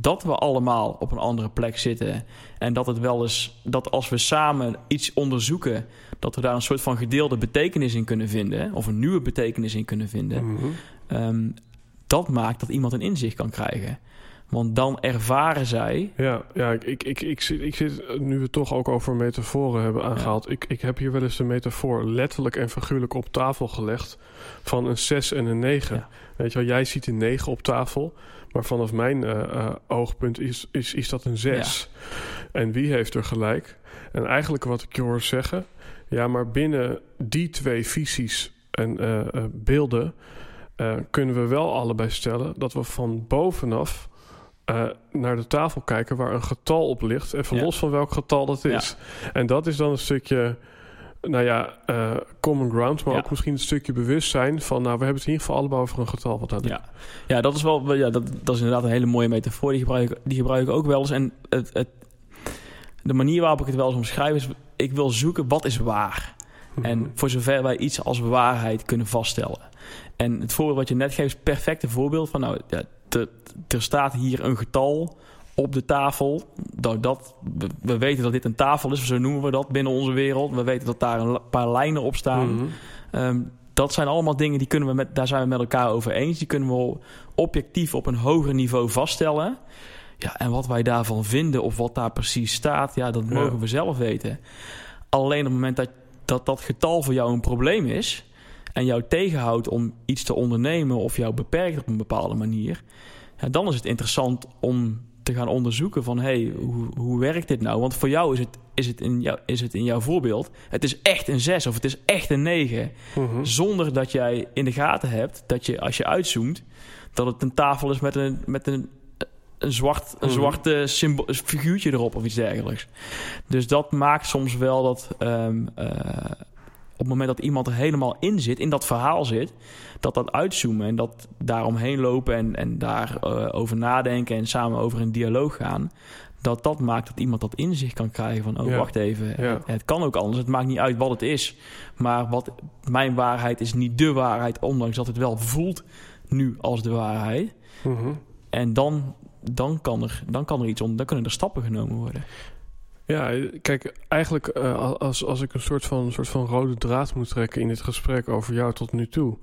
dat we allemaal op een andere plek zitten. En dat het wel eens. dat als we samen iets onderzoeken. dat we daar een soort van gedeelde betekenis in kunnen vinden. of een nieuwe betekenis in kunnen vinden. Mhm. Ehm, dat maakt dat iemand een inzicht kan krijgen. Want dan ervaren zij. Ja, ja ik, ik, ik, ik, zit, ik zit, nu we het toch ook over metaforen hebben aangehaald. Ik, ik heb hier wel eens de metafoor letterlijk en figuurlijk op tafel gelegd. Van een 6 en een 9. Ja. Weet je wel, jij ziet een 9 op tafel. Maar vanaf mijn eh, eh, oogpunt is, is, is dat een 6. En wie heeft er gelijk? En eigenlijk wat ik je hoor zeggen. Ja, maar binnen die twee visies en eh, eh, beelden. eh, kunnen we wel allebei stellen dat we van bovenaf eh, naar de tafel kijken waar een getal op ligt. Even Ja. los van welk getal dat is. En dat is dan een stukje, nou ja, eh, common ground, maar Ja. ook misschien een stukje bewustzijn van, nou, we hebben het in ieder geval allebei over een getal wat dat. Ja, ja dat is wel. Ja, dat, dat is inderdaad een hele mooie metafoor. Die gebruik, ik- die gebruik ik ook wel eens. En het, het, de manier waarop ik het wel eens omschrijf is. Ik wil zoeken wat is waar. Mhm. En voor zover wij iets als waarheid kunnen vaststellen. En het voorbeeld wat je net geeft is perfecte voorbeeld van... nou, ja, te- er staat hier een getal op de tafel. Dat, dat, we, we weten dat dit een tafel is, zo noemen we dat binnen onze wereld. We weten dat daar een paar lijnen op staan. Mhm. Ehm, dat zijn allemaal dingen die kunnen we met, daar zijn we met elkaar over eens. Die kunnen we objectief op een hoger niveau vaststellen. Ja, en wat wij daarvan vinden of wat daar precies staat, ja, dat mogen we zelf weten. Alleen op het moment dat, dat dat getal voor jou een probleem is en jou tegenhoudt om iets te ondernemen of jou beperkt op een bepaalde manier, ja, dan is het interessant om te gaan onderzoeken van hey, hoe, hoe werkt dit nou? Want voor jou is het, is, het in jou, is het in jouw voorbeeld, het is echt een 6 of het is echt een 9. Mhm. Zonder dat jij in de gaten hebt dat je als je uitzoomt, dat het een tafel is met een, met een, een, zwart, een mhm. zwarte symbool, figuurtje erop of iets dergelijks. Dus dat maakt soms wel dat um, op het moment dat iemand er helemaal in zit, in dat verhaal zit, dat dat uitzoomen en dat daaromheen lopen en, en daarover uh, over nadenken en samen over een dialoog gaan, dat dat maakt dat iemand dat in zich kan krijgen van, oh wacht even, het, kan ook anders, het maakt niet uit wat het is, maar wat mijn waarheid is niet de waarheid, ondanks dat het wel voelt nu als de waarheid. Mhm. En dan, dan, kan er, dan kan er iets om, dan kunnen er stappen genomen worden. Ja, kijk, eigenlijk uh, als, als ik een soort van, soort van rode draad moet trekken in dit gesprek over jou tot nu toe,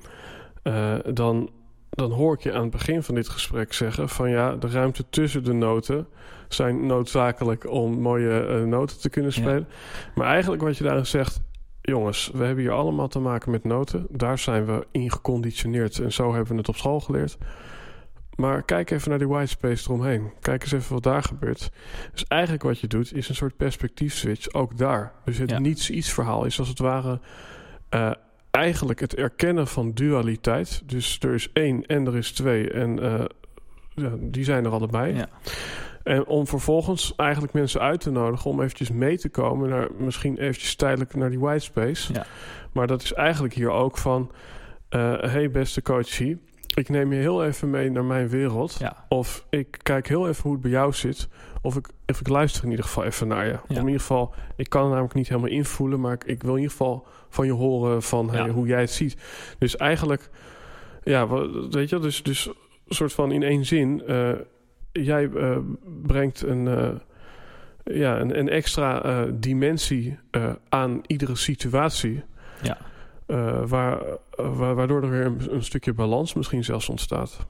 uh, dan, dan hoor ik je aan het begin van dit gesprek zeggen van ja, de ruimte tussen de noten zijn noodzakelijk om mooie uh, noten te kunnen spelen. Maar eigenlijk wat je daarin zegt, jongens, we hebben hier allemaal te maken met noten. Daar zijn we in geconditioneerd en zo hebben we het op school geleerd. Maar kijk even naar die white space eromheen. Kijk eens even wat daar gebeurt. Dus eigenlijk wat je doet is een soort perspectief switch. Ook daar. Dus het niets-iets verhaal is als het ware uh, eigenlijk het erkennen van dualiteit. Dus er is één en er is twee. En uh, ja, die zijn er allebei. Ja. En om vervolgens eigenlijk mensen uit te nodigen om eventjes mee te komen naar misschien eventjes tijdelijk naar die white space. Ja. Maar dat is eigenlijk hier ook van: uh, hey, beste coachie ik neem je heel even mee naar mijn wereld. Of ik kijk heel even hoe het bij jou zit. Of ik, of ik luister in ieder geval even naar je. Ja. in ieder geval, ik kan het namelijk niet helemaal invoelen. Maar ik, ik wil in ieder geval van je horen van hey, hoe jij het ziet. Dus eigenlijk, ja, weet je, dus, dus een soort van in één zin. Uh, jij uh, brengt een, uh, ja, een, een extra dimensie aan iedere situatie. Ja. Uh, waar, waardoor er weer een, stukje balans misschien zelfs ontstaat.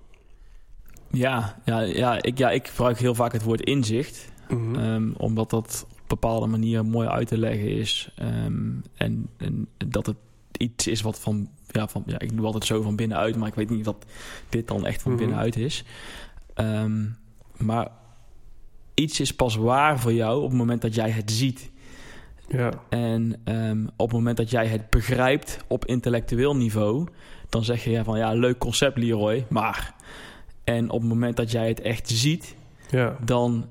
Ja, ja, ja, ik, ja, ik gebruik heel vaak het woord inzicht. Mhm. Ehm, omdat dat op bepaalde manier mooi uit te leggen is. Ehm, en, en dat het iets is wat van, ja, van... Ja, ik doe altijd zo van binnenuit, maar ik weet niet dat dit dan echt van mhm. binnenuit is. Ehm, maar iets is pas waar voor jou op het moment dat jij het ziet. Ja. En um, op het moment dat jij het begrijpt op intellectueel niveau, dan zeg je ja, van ja, leuk concept Leroy, maar. En op het moment dat jij het echt ziet, ja. dan,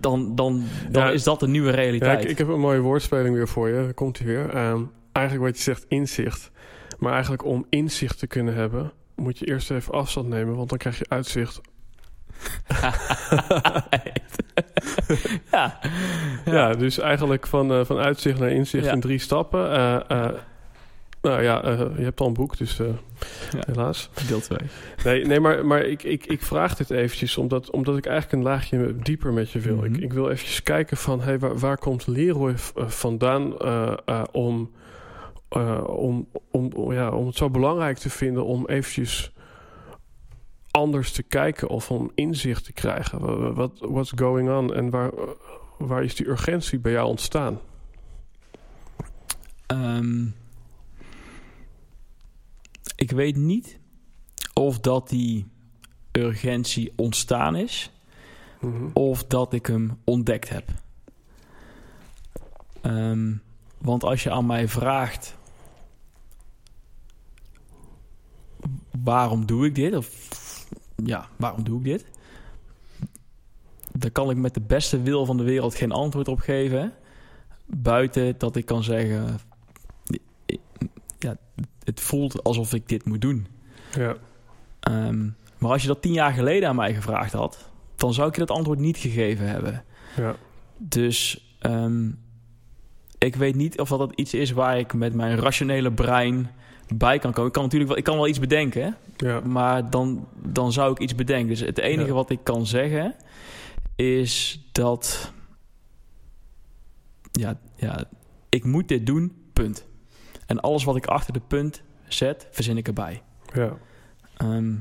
dan, dan, dan is dat een nieuwe realiteit. Ja, ik, ik, heb een mooie woordspeling weer voor je. komt hij weer. Um, eigenlijk wat je zegt, inzicht. Maar eigenlijk om inzicht te kunnen hebben, moet je eerst even afstand nemen, want dan krijg je uitzicht [laughs] ja. ja. dus eigenlijk van, uh, van uitzicht naar inzicht in drie stappen. Uh, uh, nou ja, je hebt al een boek, dus ja. helaas. Deel 2. Nee, nee maar, maar ik, ik, ik vraag dit eventjes omdat, omdat ik eigenlijk een laagje dieper met je wil. Mm -hmm. ik, ik wil eventjes kijken van hey, waar, waar komt Leroy vandaan om, om, om, ja, om het zo belangrijk te vinden om eventjes anders te kijken of om inzicht te krijgen? Wat what's going on en waar, waar is die urgentie bij jou ontstaan? Um, ik weet niet of dat die urgentie ontstaan is mm-hmm. of dat ik hem ontdekt heb. Um, want als je aan mij vraagt waarom doe ik dit? Of ja, waarom doe ik dit? Daar kan ik met de beste wil van de wereld geen antwoord op geven. Buiten dat ik kan zeggen... Ja, het voelt alsof ik dit moet doen. Ja. Um, maar als je dat tien jaar geleden aan mij gevraagd had... dan zou ik je dat antwoord niet gegeven hebben. Ja. Dus um, ik weet niet of dat iets is waar ik met mijn rationele brein bij kan komen. Ik kan natuurlijk wel, ik kan wel iets bedenken, ja. maar dan, dan zou ik iets bedenken. Dus het enige wat ik kan zeggen is dat ja, ja, ik moet dit doen, punt. En alles wat ik achter de punt zet, verzin ik erbij. Ja. Ehm,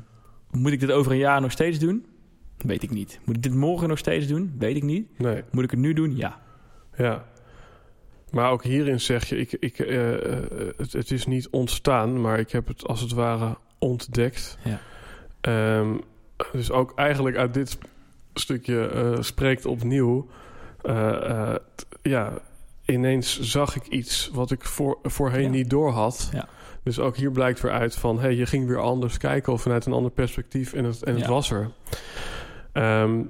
moet ik dit over een jaar nog steeds doen? Weet ik niet. Moet ik dit morgen nog steeds doen? Weet ik niet. Nee. Moet ik het nu doen? Ja. Ja. Maar ook hierin zeg je, ik, ik, uh, het, het, is niet ontstaan, maar ik heb het als het ware ontdekt. Ja. Um, dus ook eigenlijk uit dit stukje uh, spreekt opnieuw. Uh, ja, ineens zag ik iets wat ik voor, voorheen Ja. niet door had. Ja. Dus ook hier blijkt weer uit van... hey, je ging weer anders kijken of vanuit een ander perspectief... en het, en het was er. Ehm,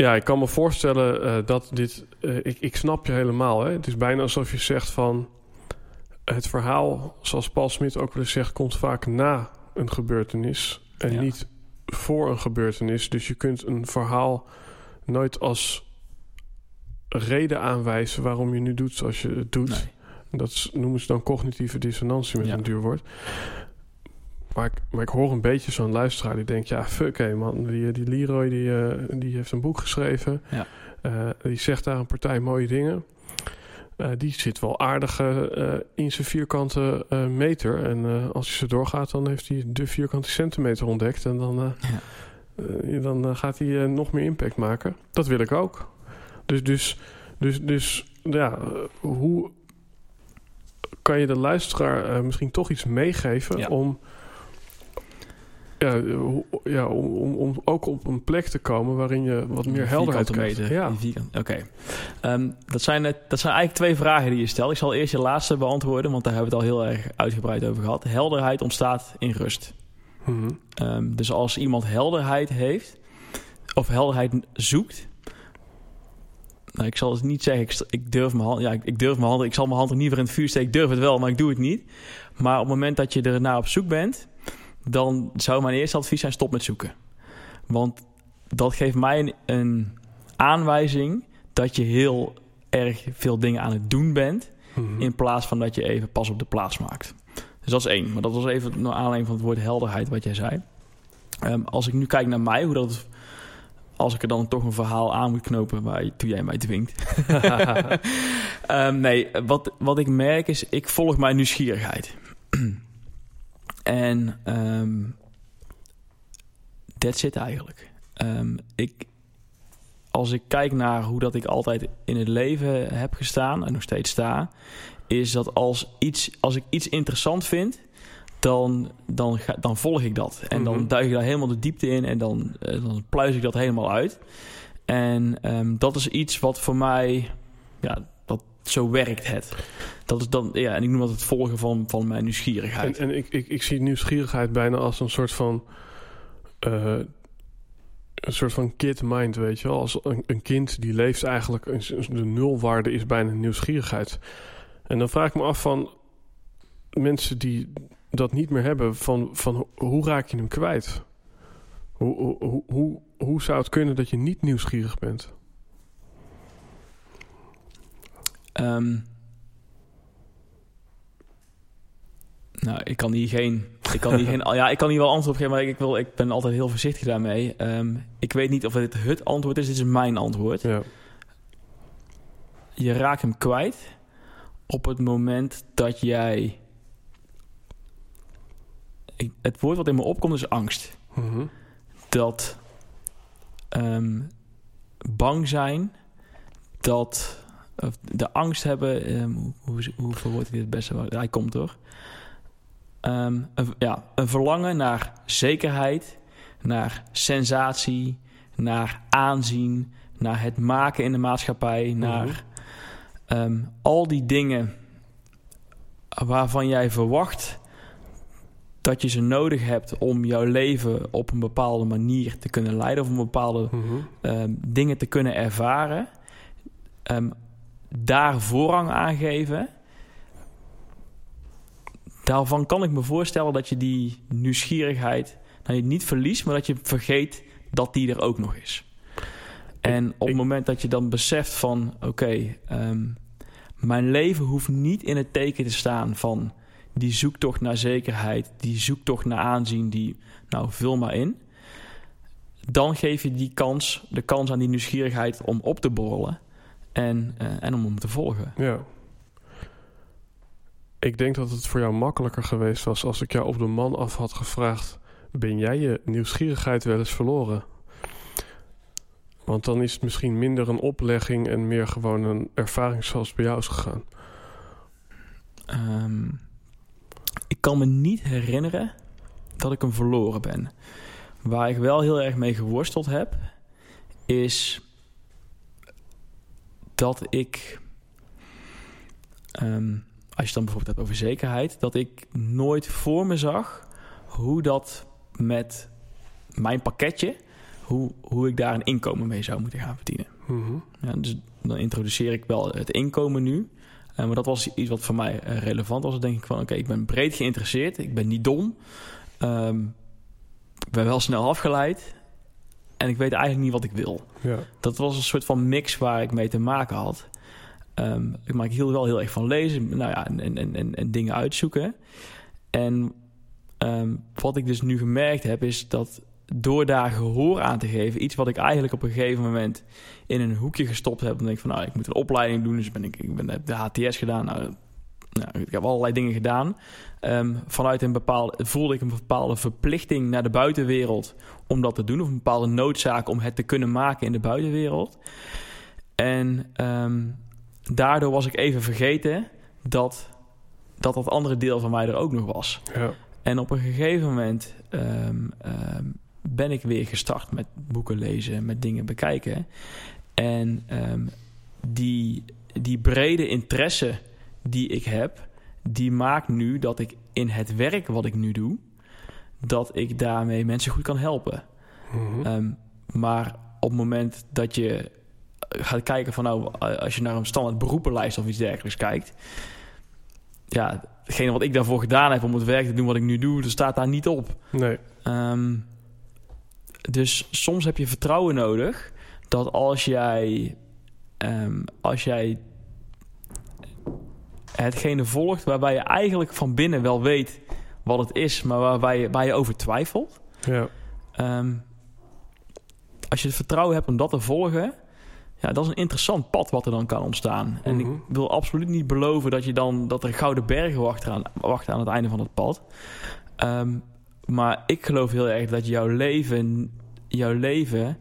ja, ik kan me voorstellen eh, dat dit... eh, ik, ik snap je helemaal. Hè? Het is bijna alsof je zegt van... het verhaal, zoals Paul Smit ook wel eens zegt... komt vaak na een gebeurtenis... en Ja. niet voor een gebeurtenis. Dus je kunt een verhaal nooit als reden aanwijzen... waarom je nu doet zoals je het doet. Nee. Dat noemen ze dan cognitieve dissonantie met Ja. een duur woord. Maar ik, maar ik hoor een beetje zo'n luisteraar die denkt... ja, fuck hé man, die, die Leroy die, eh, die heeft een boek geschreven. Ja. Eh, die zegt daar een partij mooie dingen. Eh, die zit wel aardig in zijn vierkante meter. En als hij zo doorgaat, dan heeft hij de vierkante centimeter ontdekt. En dan, Ja. dan gaat hij nog meer impact maken. Dat wil ik ook. Dus, dus, dus, dus ja, hoe kan je de luisteraar misschien toch iets meegeven Ja. om, ja, ja, om, om, ook op een plek te komen waarin je wat meer helderheid krijgt. Ja. Oké. Ehm, dat, zijn, het- dat zijn eigenlijk twee vragen die je stelt. Ik zal eerst je laatste beantwoorden, want daar hebben we het al heel erg uitgebreid over gehad. Helderheid ontstaat in rust. Mhm. Ehm, dus als iemand helderheid heeft, of helderheid zoekt. Nou, ik zal het niet zeggen, ik, ik durf mijn hand, ja, ik, ik durf mijn hand, ik zal mijn hand er niet voor in het vuur steken. Ik durf het wel, maar ik doe het niet. Maar op het moment dat je er naar op zoek bent, dan zou mijn eerste advies zijn: stop met zoeken. Want dat geeft mij een, een aanwijzing dat je heel erg veel dingen aan het doen bent. Mhm. In plaats van dat je even pas op de plaats maakt. Dus dat is één. Maar dat was even naar aanleiding van het woord helderheid wat jij zei. Ehm, als ik nu kijk naar mij, hoe dat... Als ik er dan toch een verhaal aan moet knopen waar toen jij mij dwingt. [laughs] [laughs] Ehm, nee, wat, wat ik merk is, ik volg mijn nieuwsgierigheid. En ehm that's it eigenlijk. Ehm, ik, als ik kijk naar hoe dat ik altijd in het leven heb gestaan en nog steeds sta, is dat als, iets, als ik iets interessant vind, dan, dan, ga, dan volg ik dat. En dan Mhm. duik ik daar helemaal de diepte in en dan, eh, dan pluis ik dat helemaal uit. En ehm, dat is iets wat voor mij, ja, zo werkt het. Dat is dan, ja, en ik noem dat het volgen van, van mijn En, nieuwsgierigheid. en ik, ik, ik zie nieuwsgierigheid bijna als een soort van... eh, een soort van kid mind, weet je wel. Als een, een kind die leeft eigenlijk... de nulwaarde is bijna nieuwsgierigheid. En dan vraag ik me af van... mensen die dat niet meer hebben... van, van hoe raak je hem kwijt? Hoe, hoe, hoe, hoe zou het kunnen dat je niet nieuwsgierig bent? Ehm, nou, ik kan hier geen. Ik kan hier geen. [laughs] Ja, ik kan hier wel antwoord op geven, maar ik, wil, ik ben altijd heel voorzichtig daarmee. Ehm, ik weet niet of dit het antwoord is. Dit is mijn antwoord. Ja. Je raakt hem kwijt op het moment dat jij. Ik- het woord wat in me opkomt is angst. Mhm. dat ehm, bang zijn, dat of de angst hebben, ehm, hoe, hoe, hoe verwoord ik dit het beste? Hij komt door. Ehm, een, ja, een verlangen naar zekerheid, naar sensatie, naar aanzien, naar het maken in de maatschappij, naar ehm, al die dingen waarvan jij verwacht dat je ze nodig hebt om jouw leven op een bepaalde manier te kunnen leiden of een bepaalde Mhm. dingen te kunnen ervaren, daar voorrang aan geven. Daarvan kan ik me voorstellen dat je die nieuwsgierigheid nou, je niet verliest, maar dat je vergeet dat die er ook nog is. En op het moment dat je dan beseft van oké, ehm, mijn leven hoeft niet in het teken te staan van die zoektocht naar zekerheid, die zoektocht naar aanzien, die nou vul maar in. Dan geef je die kans, de kans aan die nieuwsgierigheid om op te borrelen en, eh, en om hem te volgen. Ja. ik denk dat het voor jou makkelijker geweest was als ik jou op de man af had gevraagd: ben jij je nieuwsgierigheid wel eens verloren? Want dan is het misschien minder een oplegging en meer gewoon een ervaring zoals bij jou is gegaan. Ehm, ik kan me niet herinneren dat ik hem verloren ben. Waar ik wel heel erg mee geworsteld heb, is dat ik, ehm, als je dan bijvoorbeeld hebt over zekerheid, dat ik nooit voor me zag hoe dat met mijn pakketje, hoe, hoe ik daar een inkomen mee zou moeten gaan verdienen. Mhm. Ja, dus dan introduceer ik wel het inkomen nu. Uh, maar dat was iets wat voor mij uh, relevant was. Dan denk ik van, oké, ik ben breed geïnteresseerd. Ik ben niet dom. Um, ik ben wel snel afgeleid. En ik weet eigenlijk niet wat ik wil. Ja. Dat was een soort van mix waar ik mee te maken had. Um, maar ik hield wel heel erg van lezen. Nou ja, en, en, en, en dingen uitzoeken. En um, wat ik dus nu gemerkt heb, is dat door daar gehoor aan te geven, iets wat ik eigenlijk op een gegeven moment in een hoekje gestopt heb, dan denk ik van nou, ik moet een opleiding doen, dus ben ik, ik ben, heb de HTS gedaan. Nou, nou, ik heb allerlei dingen gedaan. Um, vanuit een bepaalde voelde ik een bepaalde verplichting naar de buitenwereld om dat te doen, of een bepaalde noodzaak om het te kunnen maken in de buitenwereld. En um, daardoor was ik even vergeten dat, dat dat andere deel van mij er ook nog was. Ja. En op een gegeven moment um, um, ben ik weer gestart met boeken lezen, met dingen bekijken. En die, die brede interesse die ik heb, die maakt nu dat ik in het werk wat ik nu doe, dat ik daarmee mensen goed kan helpen. Mhm. Um, maar op het moment dat je gaat kijken van nou, als je naar een standaard beroepenlijst of iets dergelijks kijkt, ja, hetgene wat ik daarvoor gedaan heb om het werk te doen wat ik nu doe, dat staat daar niet op. Nee. Um, dus soms heb je vertrouwen nodig dat als jij, um, als jij hetgene volgt waarbij je eigenlijk van binnen wel weet wat het is, maar waarbij je, waar je over twijfelt. Ja. Um, als je het vertrouwen hebt om dat te volgen, ja, dat is een interessant pad wat er dan kan ontstaan. En Mhm. ik wil absoluut niet beloven dat je dan dat er gouden bergen wachten aan, wachten aan het einde van het pad. Um, maar ik geloof heel erg dat jouw leven, jouw leven,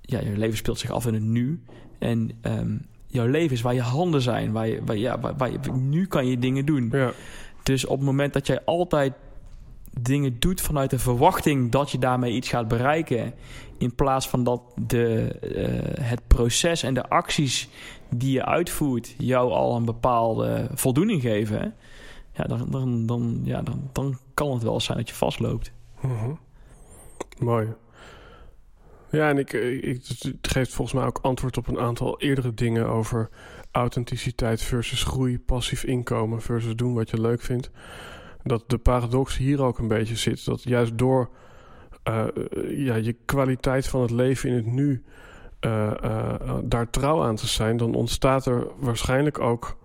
ja, jouw leven speelt zich af in het nu. En um, jouw leven is waar je handen zijn, waar je, waar, ja, waar, waar je, nu kan je dingen doen. Ja. Dus op het moment dat jij altijd dingen doet vanuit de verwachting dat je daarmee iets gaat bereiken, in plaats van dat de, uh, het proces en de acties die je uitvoert jou al een bepaalde voldoening geven, ja, dan, dan, dan, ja, dan, dan kan het wel zijn dat je vastloopt. Mhm. Mooi. Ja, en ik, ik, het geeft volgens mij ook antwoord op een aantal eerdere dingen over authenticiteit versus groei, passief inkomen versus doen wat je leuk vindt. Dat de paradox hier ook een beetje zit. Dat juist door uh, ja, je kwaliteit van het leven in het nu uh, daar trouw aan te zijn, dan ontstaat er waarschijnlijk ook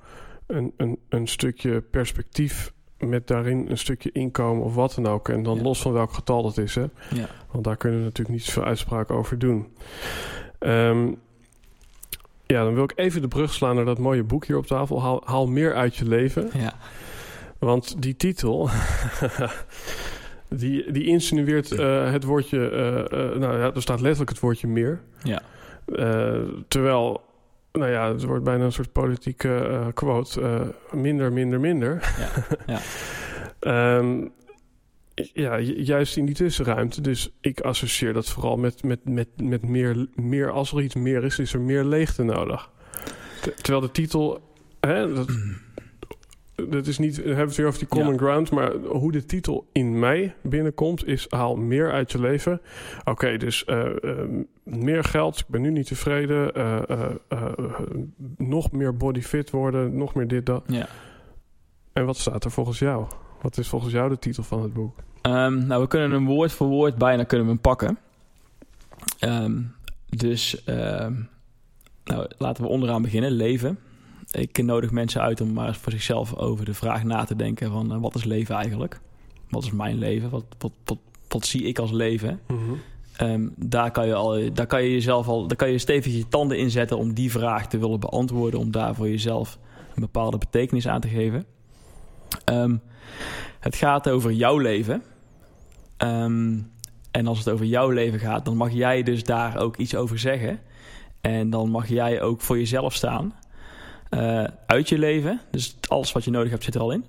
een, een, een stukje perspectief met daarin een stukje inkomen of wat dan ook. En dan Ja. los van welk getal dat is, hè? Ja. Want daar kunnen we natuurlijk niet zoveel uitspraken over doen. Ehm, ja, dan wil ik even de brug slaan naar dat mooie boek hier op tafel. Haal, haal meer uit je leven. Ja. Want die titel, [laughs] die, die insinueert uh, het woordje... Uh, uh, nou ja, er staat letterlijk het woordje meer. Ja. Terwijl, nou ja, het wordt bijna een soort politieke uh, quote. Uh, minder, minder, minder. Ja. ja. um, [laughs] ja, ju- juist in die tussenruimte. Dus ik associeer dat vooral met, met, met, met meer, meer... Als er iets meer is, is er meer leegte nodig. Ter- terwijl de titel... Hè, dat, dat is niet... We hebben het weer over die common Ja. ground... maar hoe de titel in mij binnenkomt... is haal meer uit je leven. Oké, dus uh, uh, meer geld. Ik ben nu niet tevreden. Uh, nog meer body fit worden. Nog meer dit, dat. ja. En wat staat er volgens jou? Wat is volgens jou de titel van het boek? Um, nou, we kunnen hem woord voor woord bijna kunnen we hem pakken. Um, dus um, nou, laten we onderaan beginnen. Leven. Ik nodig mensen uit om maar voor zichzelf over de vraag na te denken van uh, wat is leven eigenlijk? Wat is mijn leven? Wat, wat, wat, wat zie ik als leven? Mm-hmm. Um, daar kan je al, daar kan je jezelf al, daar kan je stevig je tanden in zetten om die vraag te willen beantwoorden, om daar voor jezelf een bepaalde betekenis aan te geven. Ehm, het gaat over jouw leven. Ehm, en als het over jouw leven gaat, dan mag jij dus daar ook iets over zeggen. En dan mag jij ook voor jezelf staan. Uh, uit je leven. Dus alles wat je nodig hebt zit er al in.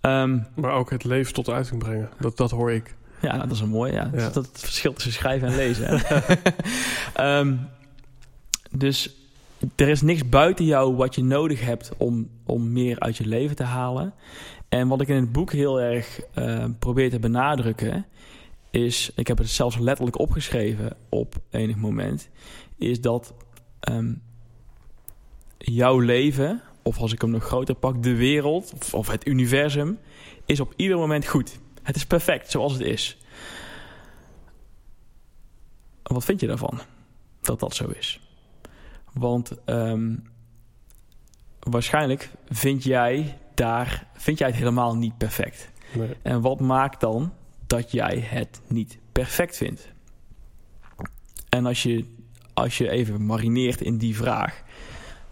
Ehm, maar ook het leven tot uiting brengen. Dat, dat hoor ik. Ja, dat is een mooi. Ja. Dat, dat het verschil tussen schrijven en lezen. um, [laughs] [laughs] dus er is niks buiten jou wat je nodig hebt om, om meer uit je leven te halen. En wat ik in het boek heel erg uh, probeer te benadrukken, is, ik heb het zelfs letterlijk opgeschreven op enig moment, is dat um, jouw leven, of als ik hem nog groter pak, de wereld of, of het universum, is op ieder moment goed. Het is perfect zoals het is. Wat vind je daarvan? Dat dat zo is. Want um, waarschijnlijk vind jij daar vind jij het helemaal niet perfect. Nee. En wat maakt dan dat jij het niet perfect vindt? En als je, als je even marineert in die vraag,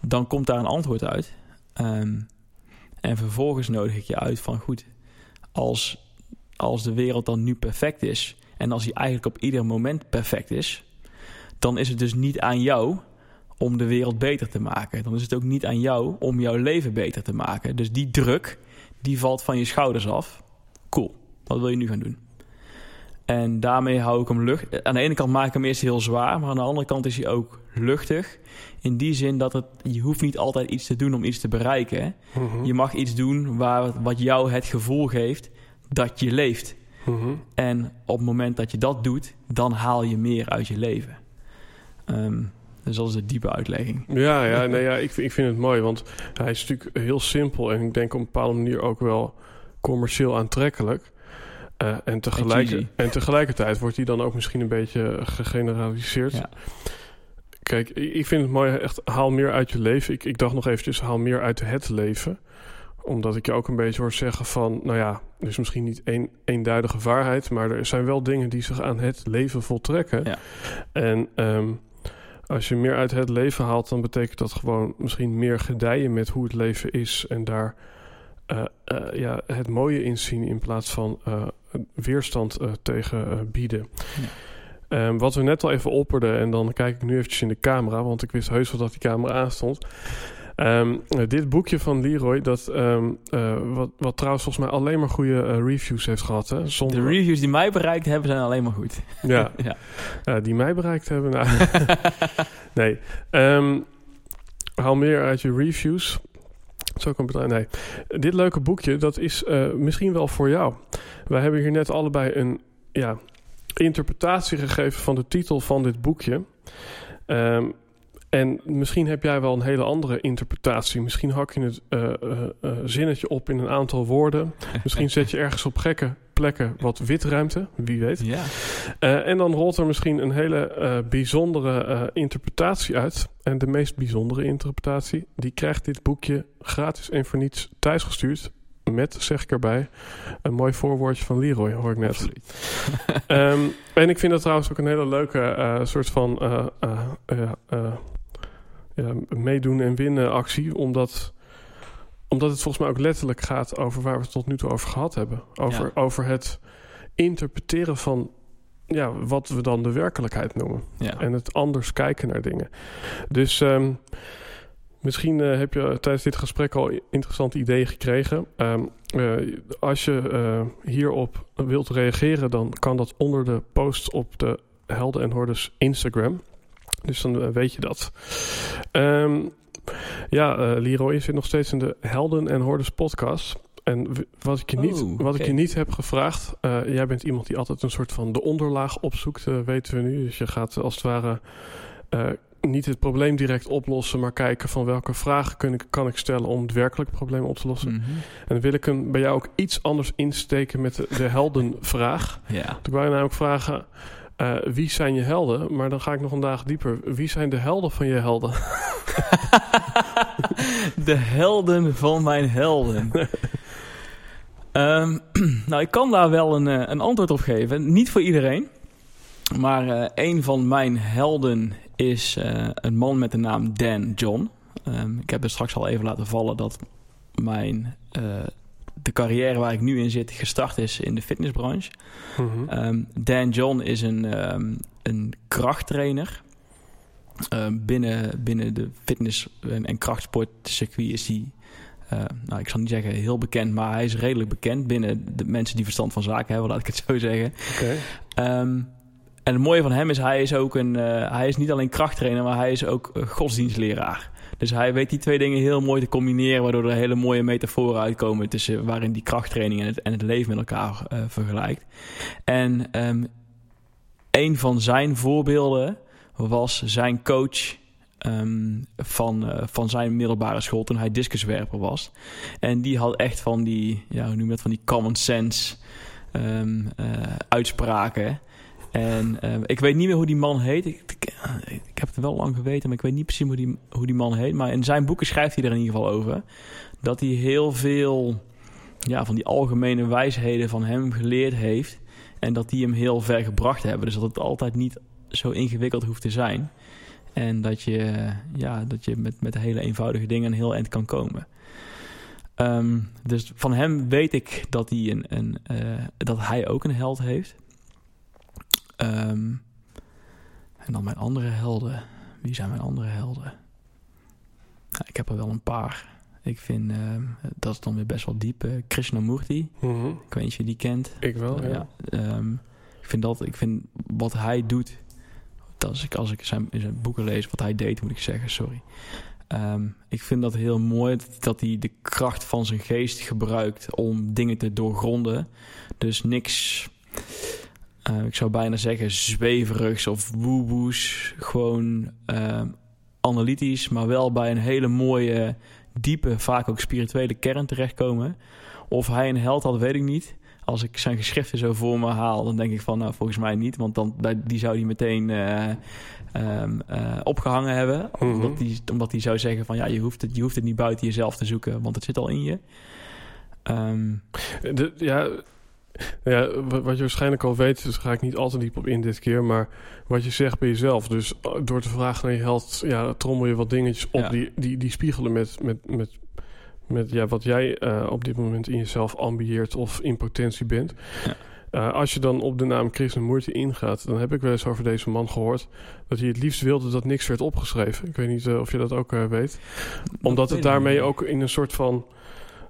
dan komt daar een antwoord uit. Um, en vervolgens nodig ik je uit van goed, als, als de wereld dan nu perfect is en als die eigenlijk op ieder moment perfect is, dan is het dus niet aan jou om de wereld beter te maken. Dan is het ook niet aan jou om jouw leven beter te maken. Dus die druk, die valt van je schouders af. Cool, wat wil je nu gaan doen? En daarmee hou ik hem lucht. Aan de ene kant maak ik hem eerst heel zwaar, maar aan de andere kant is hij ook luchtig. In die zin dat het, je hoeft niet altijd iets te doen om iets te bereiken. Mhm. Je mag iets doen waar, wat jou het gevoel geeft dat je leeft. Mhm. En op het moment dat je dat doet, dan haal je meer uit je leven. Um, dus dat is de diepe uitlegging. Ja, ja, [laughs] nee, ja ik, ik vind het mooi, want hij is natuurlijk heel simpel en ik denk op een bepaalde manier ook wel commercieel aantrekkelijk. Uh, en, tegelijk, en tegelijkertijd wordt hij dan ook misschien een beetje gegeneraliseerd. Ja. Kijk, ik vind het mooi, echt haal meer uit je leven. Ik, ik dacht nog eventjes, haal meer uit het leven. Omdat ik je ook een beetje hoor zeggen van, nou ja, er is misschien niet één eenduidige waarheid, maar er zijn wel dingen die zich aan het leven voltrekken. Ja. En um, als je meer uit het leven haalt, dan betekent dat gewoon misschien meer gedijen met hoe het leven is. En daar uh, uh, ja, het mooie in zien in plaats van uh, weerstand tegen bieden. Ja. Um, wat we net al even opperden, en dan kijk ik nu eventjes in de camera, want ik wist heus wel dat die camera aanstond. Um, dit boekje van Leroy, dat, um, uh, wat, wat trouwens volgens mij alleen maar goede uh, reviews heeft gehad. Hè? Zonder... De reviews die mij bereikt hebben zijn alleen maar goed. Ja, [laughs] ja. Uh, die mij bereikt hebben. Nou, [laughs] nee. Haal meer uit je reviews. Zo kan bedrijf. Nee. Dit leuke boekje, dat is misschien wel voor jou. Wij hebben hier net allebei een ja, interpretatie gegeven van de titel van dit boekje. Um, en misschien heb jij wel een hele andere interpretatie. Misschien hak je het uh, uh, zinnetje op in een aantal woorden. misschien zet je ergens op gekke plekken wat witruimte, wie weet. Ja. en dan rolt er misschien een hele bijzondere interpretatie uit. En de meest bijzondere interpretatie, die krijgt dit boekje gratis en voor niets thuisgestuurd. Met, zeg ik erbij, een mooi voorwoordje van Leroy, hoor ik net. um, [laughs] en ik vind dat trouwens ook een hele leuke soort van ja, meedoen en winnen actie. Omdat, omdat het volgens mij ook letterlijk gaat over waar we het tot nu toe over gehad hebben. Over, over het interpreteren van ja, wat we dan de werkelijkheid noemen. Ja. En het anders kijken naar dingen. Dus um, misschien uh, heb je tijdens dit gesprek al interessante ideeën gekregen. Um, uh, als je uh, hierop wilt reageren, dan kan dat onder de post op de Helden en Hordes Instagram. Dus dan eh, weet je dat. Um, ja, uh, Leroy zit nog steeds in de Helden en Hordes podcast. En wat ik je niet, oh, wat ik je niet heb gevraagd, uh, jij bent iemand die altijd een soort van de onderlaag opzoekt, uh, weten we nu. Dus je gaat als het ware uh, niet het probleem direct oplossen, maar kijken van welke vragen kun ik, kan ik stellen om het werkelijk probleem op te lossen. Mm -hmm. En dan wil ik hem bij jou ook iets anders insteken met de, de heldenvraag. Ja. Toen wou je namelijk vragen. Uh, wie zijn je helden? Maar dan ga ik nog een dag dieper. Wie zijn de helden van je helden? [laughs] de helden van mijn helden. um, [laughs] [clears throat] nou, ik kan daar wel een, een antwoord op geven. Niet voor iedereen. Maar uh, een van mijn helden is uh, een man met de naam Dan John. Ehm, ik heb er straks al even laten vallen dat mijn, de carrière waar ik nu in zit gestart is in de fitnessbranche. Mhm. Ehm, Dan John is een, um, een krachttrainer. binnen, binnen de fitness- en, en krachtsportcircuit is hij uh, nou, ik zal niet zeggen heel bekend, maar hij is redelijk bekend binnen de mensen die verstand van zaken hebben, laat ik het zo zeggen. Okay. Ehm, en het mooie van hem is, hij is ook een, uh, hij is niet alleen krachttrainer, maar hij is ook godsdienstleraar. Dus hij weet die twee dingen heel mooi te combineren, waardoor er hele mooie metaforen uitkomen tussen waarin die krachttraining en het, en het leven met elkaar uh, vergelijkt. En um, een van zijn voorbeelden was zijn coach Um, van, uh, van zijn middelbare school toen hij discuswerper was. En die had echt van die, ja, hoe noem dat, van die common sense um, uh, uitspraken. En uh, ik weet niet meer hoe die man heet. Ik, ik, ik, heb het wel lang geweten, maar ik weet niet precies hoe die, hoe die man heet. Maar in zijn boeken schrijft hij er in ieder geval over. Dat hij heel veel ja, van die algemene wijsheden van hem geleerd heeft. En dat die hem heel ver gebracht hebben. Dus dat het altijd niet zo ingewikkeld hoeft te zijn. En dat je, ja, dat je met, met hele eenvoudige dingen een heel eind kan komen. Um, dus van hem weet ik dat hij, een, een, uh, dat hij ook een held heeft. Um, en dan mijn andere helden. Wie zijn mijn andere helden? Nou, ik heb er wel een paar. Ik vind, uh, dat is dan weer best wel diep. Uh, Krishnamurti. Mm -hmm. Ik weet niet of je die kent. Ik wel, ja. ja um, ik vind dat, ik vind wat hij doet als ik, als ik zijn, zijn boeken lees, wat hij deed, moet ik zeggen, sorry. Um, ik vind dat heel mooi dat hij de kracht van zijn geest gebruikt om dingen te doorgronden. Dus niks, uh, ik zou bijna zeggen, zweverigs of woeboes. Gewoon uh, analytisch, maar wel bij een hele mooie, diepe, vaak ook spirituele kern terechtkomen. Of hij een held had, weet ik niet als ik zijn geschriften zo voor me haal, dan denk ik van, nou, volgens mij niet. Want dan, die zou hij meteen uh, um, uh, opgehangen hebben. Mm -hmm. omdat, die, omdat hij zou zeggen van, ja, je hoeft, het, je hoeft het niet buiten jezelf te zoeken, want het zit al in je. Um, De, ja, ja, wat je waarschijnlijk al weet, dus ga ik niet al te diep op in dit keer. Maar wat je zegt bij jezelf. Dus door te vragen naar je held, ja, trommel je wat dingetjes op ja. die, die, die spiegelen met, met, met met ja, wat jij uh, op dit moment in jezelf ambieert of in potentie bent. Ja. Uh, als je dan op de naam Krishnamurti ingaat, dan heb ik wel eens over deze man gehoord dat hij het liefst wilde dat niks werd opgeschreven. Ik weet niet uh, of je dat ook weet. Omdat het daarmee ook in een soort van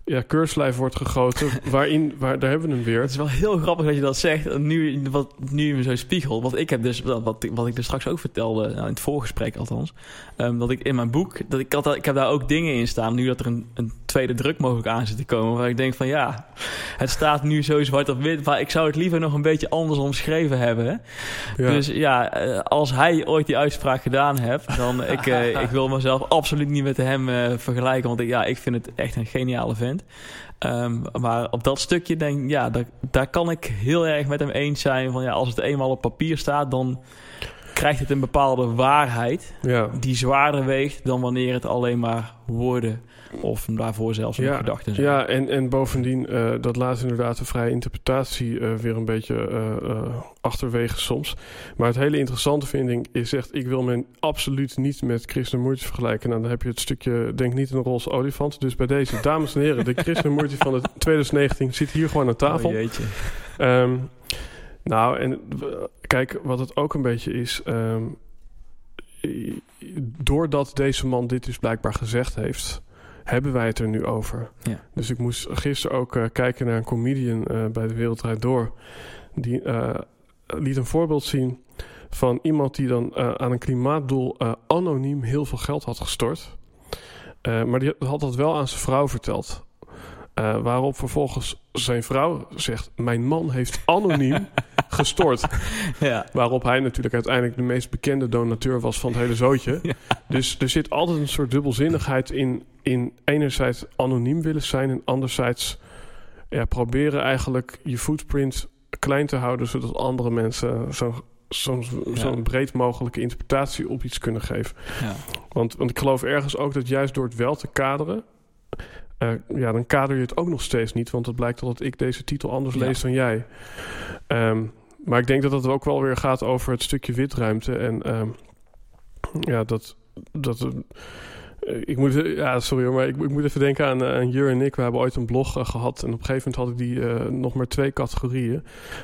ja, keurslijf wordt gegoten. [laughs] waarin, waar, daar hebben we hem weer. Het is wel heel grappig dat je dat zegt. Nu, wat, nu me zo spiegelt. Want ik heb dus, wat, wat ik er straks ook vertelde, nou, in het voorgesprek althans. Um, dat ik in mijn boek, dat ik, had, ik heb daar ook dingen in staan. Nu dat er een, een tweede druk mogelijk aan zit te komen. Waar ik denk van ja, het staat nu zo zwart op wit. Maar ik zou het liever nog een beetje anders omschreven hebben. Ja. Dus ja, als hij ooit die uitspraak gedaan heeft. Dan ik, uh, ik wil mezelf absoluut niet met hem uh, vergelijken. Want ik, ja, ik vind het echt een geniale vent. Um, maar op dat stukje denk ja, daar, daar kan ik heel erg met hem eens zijn. Van ja, als het eenmaal op papier staat, dan krijgt het een bepaalde waarheid ja. die zwaarder weegt dan wanneer het alleen maar woorden of daarvoor zelfs ja, gedachten zijn. Ja, en, en bovendien, uh, dat laat inderdaad de vrije interpretatie uh, weer een beetje uh, achterwege soms. Maar het hele interessante vind ik, is zegt, ik wil men absoluut niet met Krishnamurti vergelijken. Nou, dan heb je het stukje, denk niet een roze olifant. Dus bij deze, [laughs] dames en heren, de Krishnamurti van het 2019 zit hier gewoon aan tafel. Oh, jeetje. Um, nou, en kijk, wat het ook een beetje is... Um, doordat deze man dit dus blijkbaar gezegd heeft hebben wij het er nu over. Ja. Dus ik moest gisteren ook uh, kijken naar een comedian uh, bij de Wereldrijd Door. Die uh, liet een voorbeeld zien van iemand die dan aan een klimaatdoel anoniem heel veel geld had gestort. maar die had dat wel aan zijn vrouw verteld. Waarop vervolgens zijn vrouw zegt: Mijn man heeft anoniem [laughs] gestort. [laughs] Ja. Waarop hij natuurlijk uiteindelijk de meest bekende donateur was van het hele zootje. [laughs] Ja. Dus er zit altijd een soort dubbelzinnigheid in. In enerzijds anoniem willen zijn en anderzijds ja, proberen eigenlijk je footprint klein te houden, zodat andere mensen zo'n zo'n zo breed mogelijke interpretatie op iets kunnen geven. Ja. Want, want ik geloof ergens ook dat juist door het wel te kaderen, uh, ja, dan kader je het ook nog steeds niet. Want het blijkt dat ik deze titel anders ja. lees dan jij. Um, maar ik denk dat het ook wel weer gaat over het stukje witruimte. En um, ja, dat, dat Eh, ik moet, ja, sorry hoor, maar ik, ik moet even denken aan, aan Jur en ik. We hebben ooit een blog uh, gehad en op een gegeven moment had ik die uh, nog maar twee categorieën.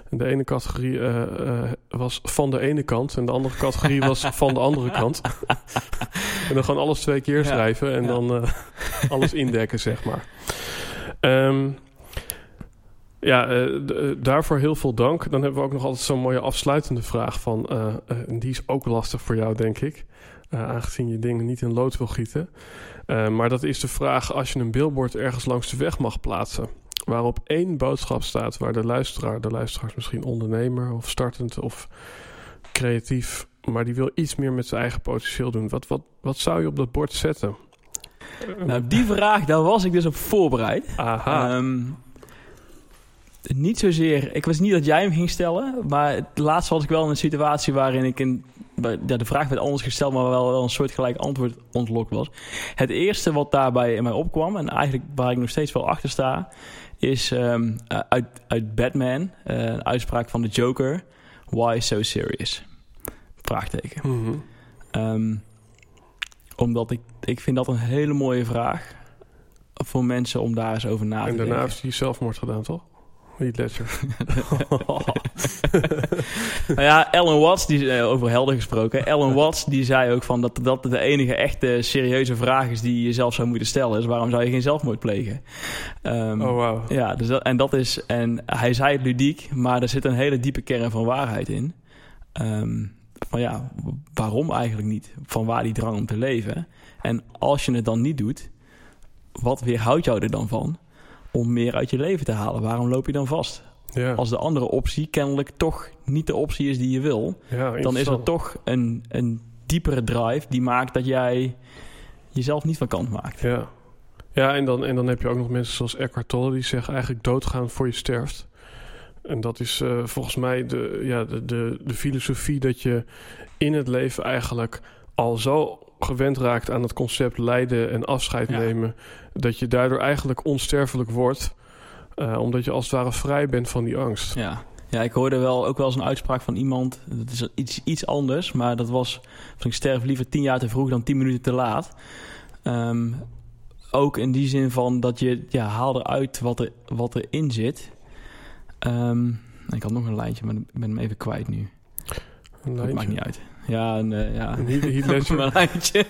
En de ene categorie uh, was van de ene kant en de andere categorie was [laughs] van de andere kant. en dan gewoon alles twee keer schrijven en ja. dan alles indekken, zeg maar. Um, ja, uh, daarvoor heel veel dank. Dan hebben we ook nog altijd zo'n mooie afsluitende vraag van... Uh, uh, die is ook lastig voor jou, denk ik. aangezien je dingen niet in lood wil gieten. maar dat is de vraag als je een billboard ergens langs de weg mag plaatsen... waarop één boodschap staat waar de luisteraar... de luisteraar is misschien ondernemer of startend of creatief... maar die wil iets meer met zijn eigen potentieel doen. Wat, wat, wat zou je op dat bord zetten? Nou, die vraag, daar was ik dus op voorbereid. Aha. Um, niet zozeer. Ik wist niet dat jij hem ging stellen. Maar het laatste was ik wel in een situatie waarin ik in. Ja, de vraag werd anders gesteld, maar wel, wel een soort gelijk antwoord ontlokt was. Het eerste wat daarbij in mij opkwam, en eigenlijk waar ik nog steeds wel achter sta, is um, uit, uit Batman, uh, een uitspraak van de Joker: Why so serious? Vraagteken. Mm -hmm. um, omdat ik, ik vind dat een hele mooie vraag voor mensen om daar eens over na te denken. En daarna heeft hij zelfmoord gedaan, toch? Heath Ledger. [laughs] nou ja, Ellen Watts, die, uh, over helder gesproken. Ellen Watts die zei ook van dat dat de enige echte serieuze vraag is die je zelf zou moeten stellen. Is waarom zou je geen zelfmoord plegen? Um, oh wow. Ja, dus dat, en dat is. En hij zei het ludiek, maar er zit een hele diepe kern van waarheid in. Um, van ja, waarom eigenlijk niet? Van waar die drang om te leven? En als je het dan niet doet, wat weerhoudt jou er dan van? Om meer uit je leven te halen. Waarom loop je dan vast? Ja. Als de andere optie kennelijk toch niet de optie is die je wil, ja, dan is er toch een, een diepere drive die maakt dat jij jezelf niet van kant maakt. Ja, ja en, dan, en dan heb je ook nog mensen zoals Eckhart Tolle die zeggen eigenlijk doodgaan voor je sterft. En dat is uh, volgens mij de, ja, de, de, de filosofie dat je in het leven eigenlijk al zo gewend raakt aan het concept lijden en afscheid ja. nemen, dat je daardoor eigenlijk onsterfelijk wordt, uh, omdat je als het ware vrij bent van die angst. Ja. Ja, ik hoorde wel ook wel eens een uitspraak van iemand. Dat is iets, iets anders, maar dat was: van ik sterf liever tien jaar te vroeg dan tien minuten te laat. Um, ook in die zin van dat je ja, haal eruit wat, er, wat erin zit. Um, ik had nog een lijntje, maar ik ben hem even kwijt nu. Een dat maakt niet uit. Ja, een, uh, ja. Een heat, heat een lijntje.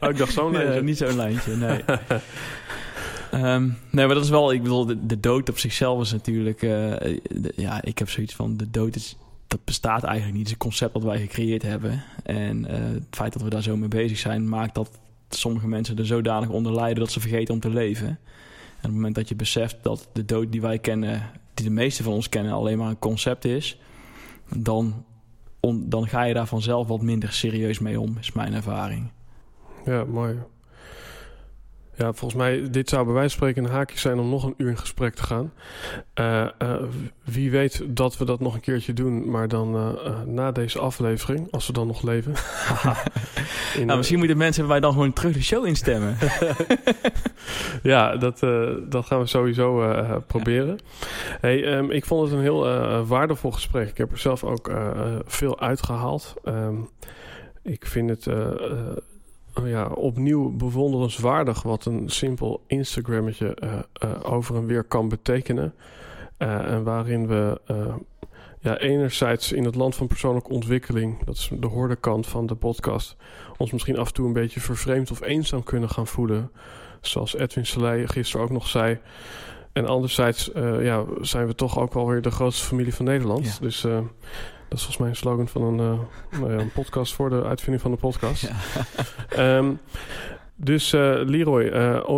Oh, ik dacht zo'n lijntje. Niet zo'n lijntje, nee. um, [laughs] nee, maar dat is wel... Ik bedoel, de, de dood op zichzelf is natuurlijk... Uh, de, ja, ik heb zoiets van... De dood is... Dat bestaat eigenlijk niet. Het is een concept dat wij gecreëerd hebben. En uh, het feit dat we daar zo mee bezig zijn... maakt dat sommige mensen er zodanig onder lijden... dat ze vergeten om te leven. En op het moment dat je beseft dat de dood die wij kennen... die de meeste van ons kennen... alleen maar een concept is... dan dan ga je daar vanzelf wat minder serieus mee om, is mijn ervaring. Ja, mooi. Ja, volgens mij, dit zou bij wijze van spreken een haakje zijn om nog een uur in gesprek te gaan. Uh, uh, wie weet dat we dat nog een keertje doen, maar dan uh, na deze aflevering, als we dan nog leven. [laughs] in, nou, misschien moeten mensen bij dan gewoon terug de show instemmen. [laughs] ja, dat, dat gaan we sowieso proberen. Hey, um, ik vond het een heel waardevol gesprek. Ik heb er zelf ook veel uitgehaald. Um, ik vind het ja, opnieuw bewonderenswaardig wat een simpel Instagrammetje uh, uh, over en weer kan betekenen. Uh, en waarin we ja, enerzijds in het land van persoonlijke ontwikkeling, dat is de hoorde kant van de podcast, ons misschien af en toe een beetje vervreemd of eenzaam kunnen gaan voelen. Zoals Edwin Selei gisteren ook nog zei. En anderzijds ja, zijn we toch ook wel weer de grootste familie van Nederland. Ja. Dus dat is volgens mij een slogan van een, uh, nou ja, een podcast voor de uitvinding van de podcast. [laughs] Ja. um, dus uh, Leroy, uh,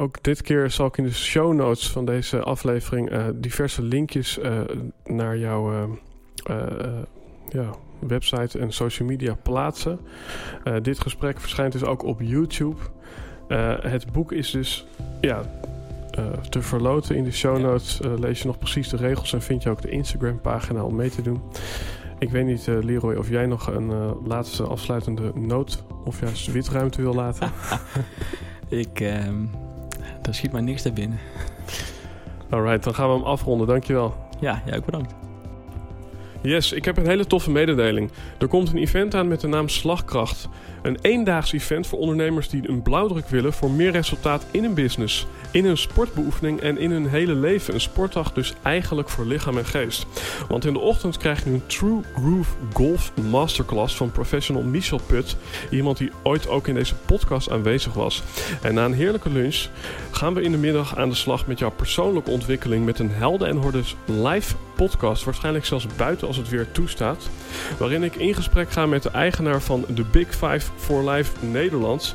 ook dit keer zal ik in de show notes van deze aflevering diverse linkjes naar jouw ja, website en social media plaatsen. dit gesprek verschijnt dus ook op YouTube. het boek is dus ja, te verloten. In de show notes lees je nog precies de regels en vind je ook de Instagram pagina om mee te doen. Ik weet niet, uh, Leroy, of jij nog een uh, laatste afsluitende noot of juist witruimte wil laten. [laughs] ik, uh, daar schiet maar niks naar binnen. Alright, dan gaan we hem afronden. Dankjewel. Ja, jij ook bedankt. Yes, ik heb een hele toffe mededeling. Er komt een event aan met de naam Slagkracht. Een eendaags event voor ondernemers die een blauwdruk willen voor meer resultaat in hun business, in hun sportbeoefening en in hun hele leven. Een sportdag dus eigenlijk voor lichaam en geest. Want in de ochtend krijg je een True Groove Golf Masterclass van professional Michel Put. Iemand die ooit ook in deze podcast aanwezig was. En na een heerlijke lunch gaan we in de middag aan de slag met jouw persoonlijke ontwikkeling met een Helden en Hordes live podcast. Waarschijnlijk zelfs buiten als het weer toestaat. Waarin ik in gesprek ga met de eigenaar van de Big Five for Life Nederlands,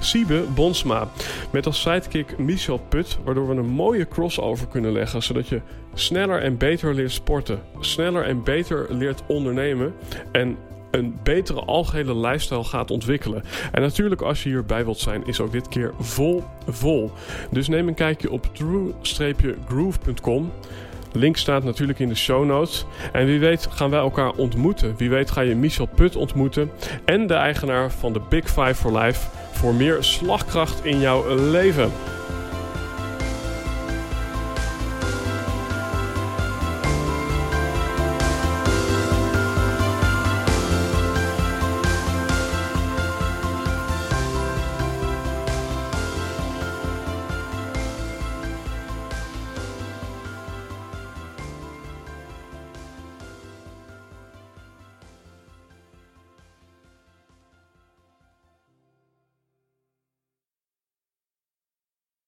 Siebe Bonsma. Met als sidekick Michel Put, waardoor we een mooie crossover kunnen leggen. Zodat je sneller en beter leert sporten, sneller en beter leert ondernemen en een betere algehele lifestyle gaat ontwikkelen. En natuurlijk als je hierbij wilt zijn is ook dit keer vol vol. Dus neem een kijkje op true-groove.com. Link staat natuurlijk in de show notes. En wie weet gaan wij elkaar ontmoeten. Wie weet ga je Michel Put ontmoeten. En de eigenaar van de Big Five for Life. Voor meer slagkracht in jouw leven.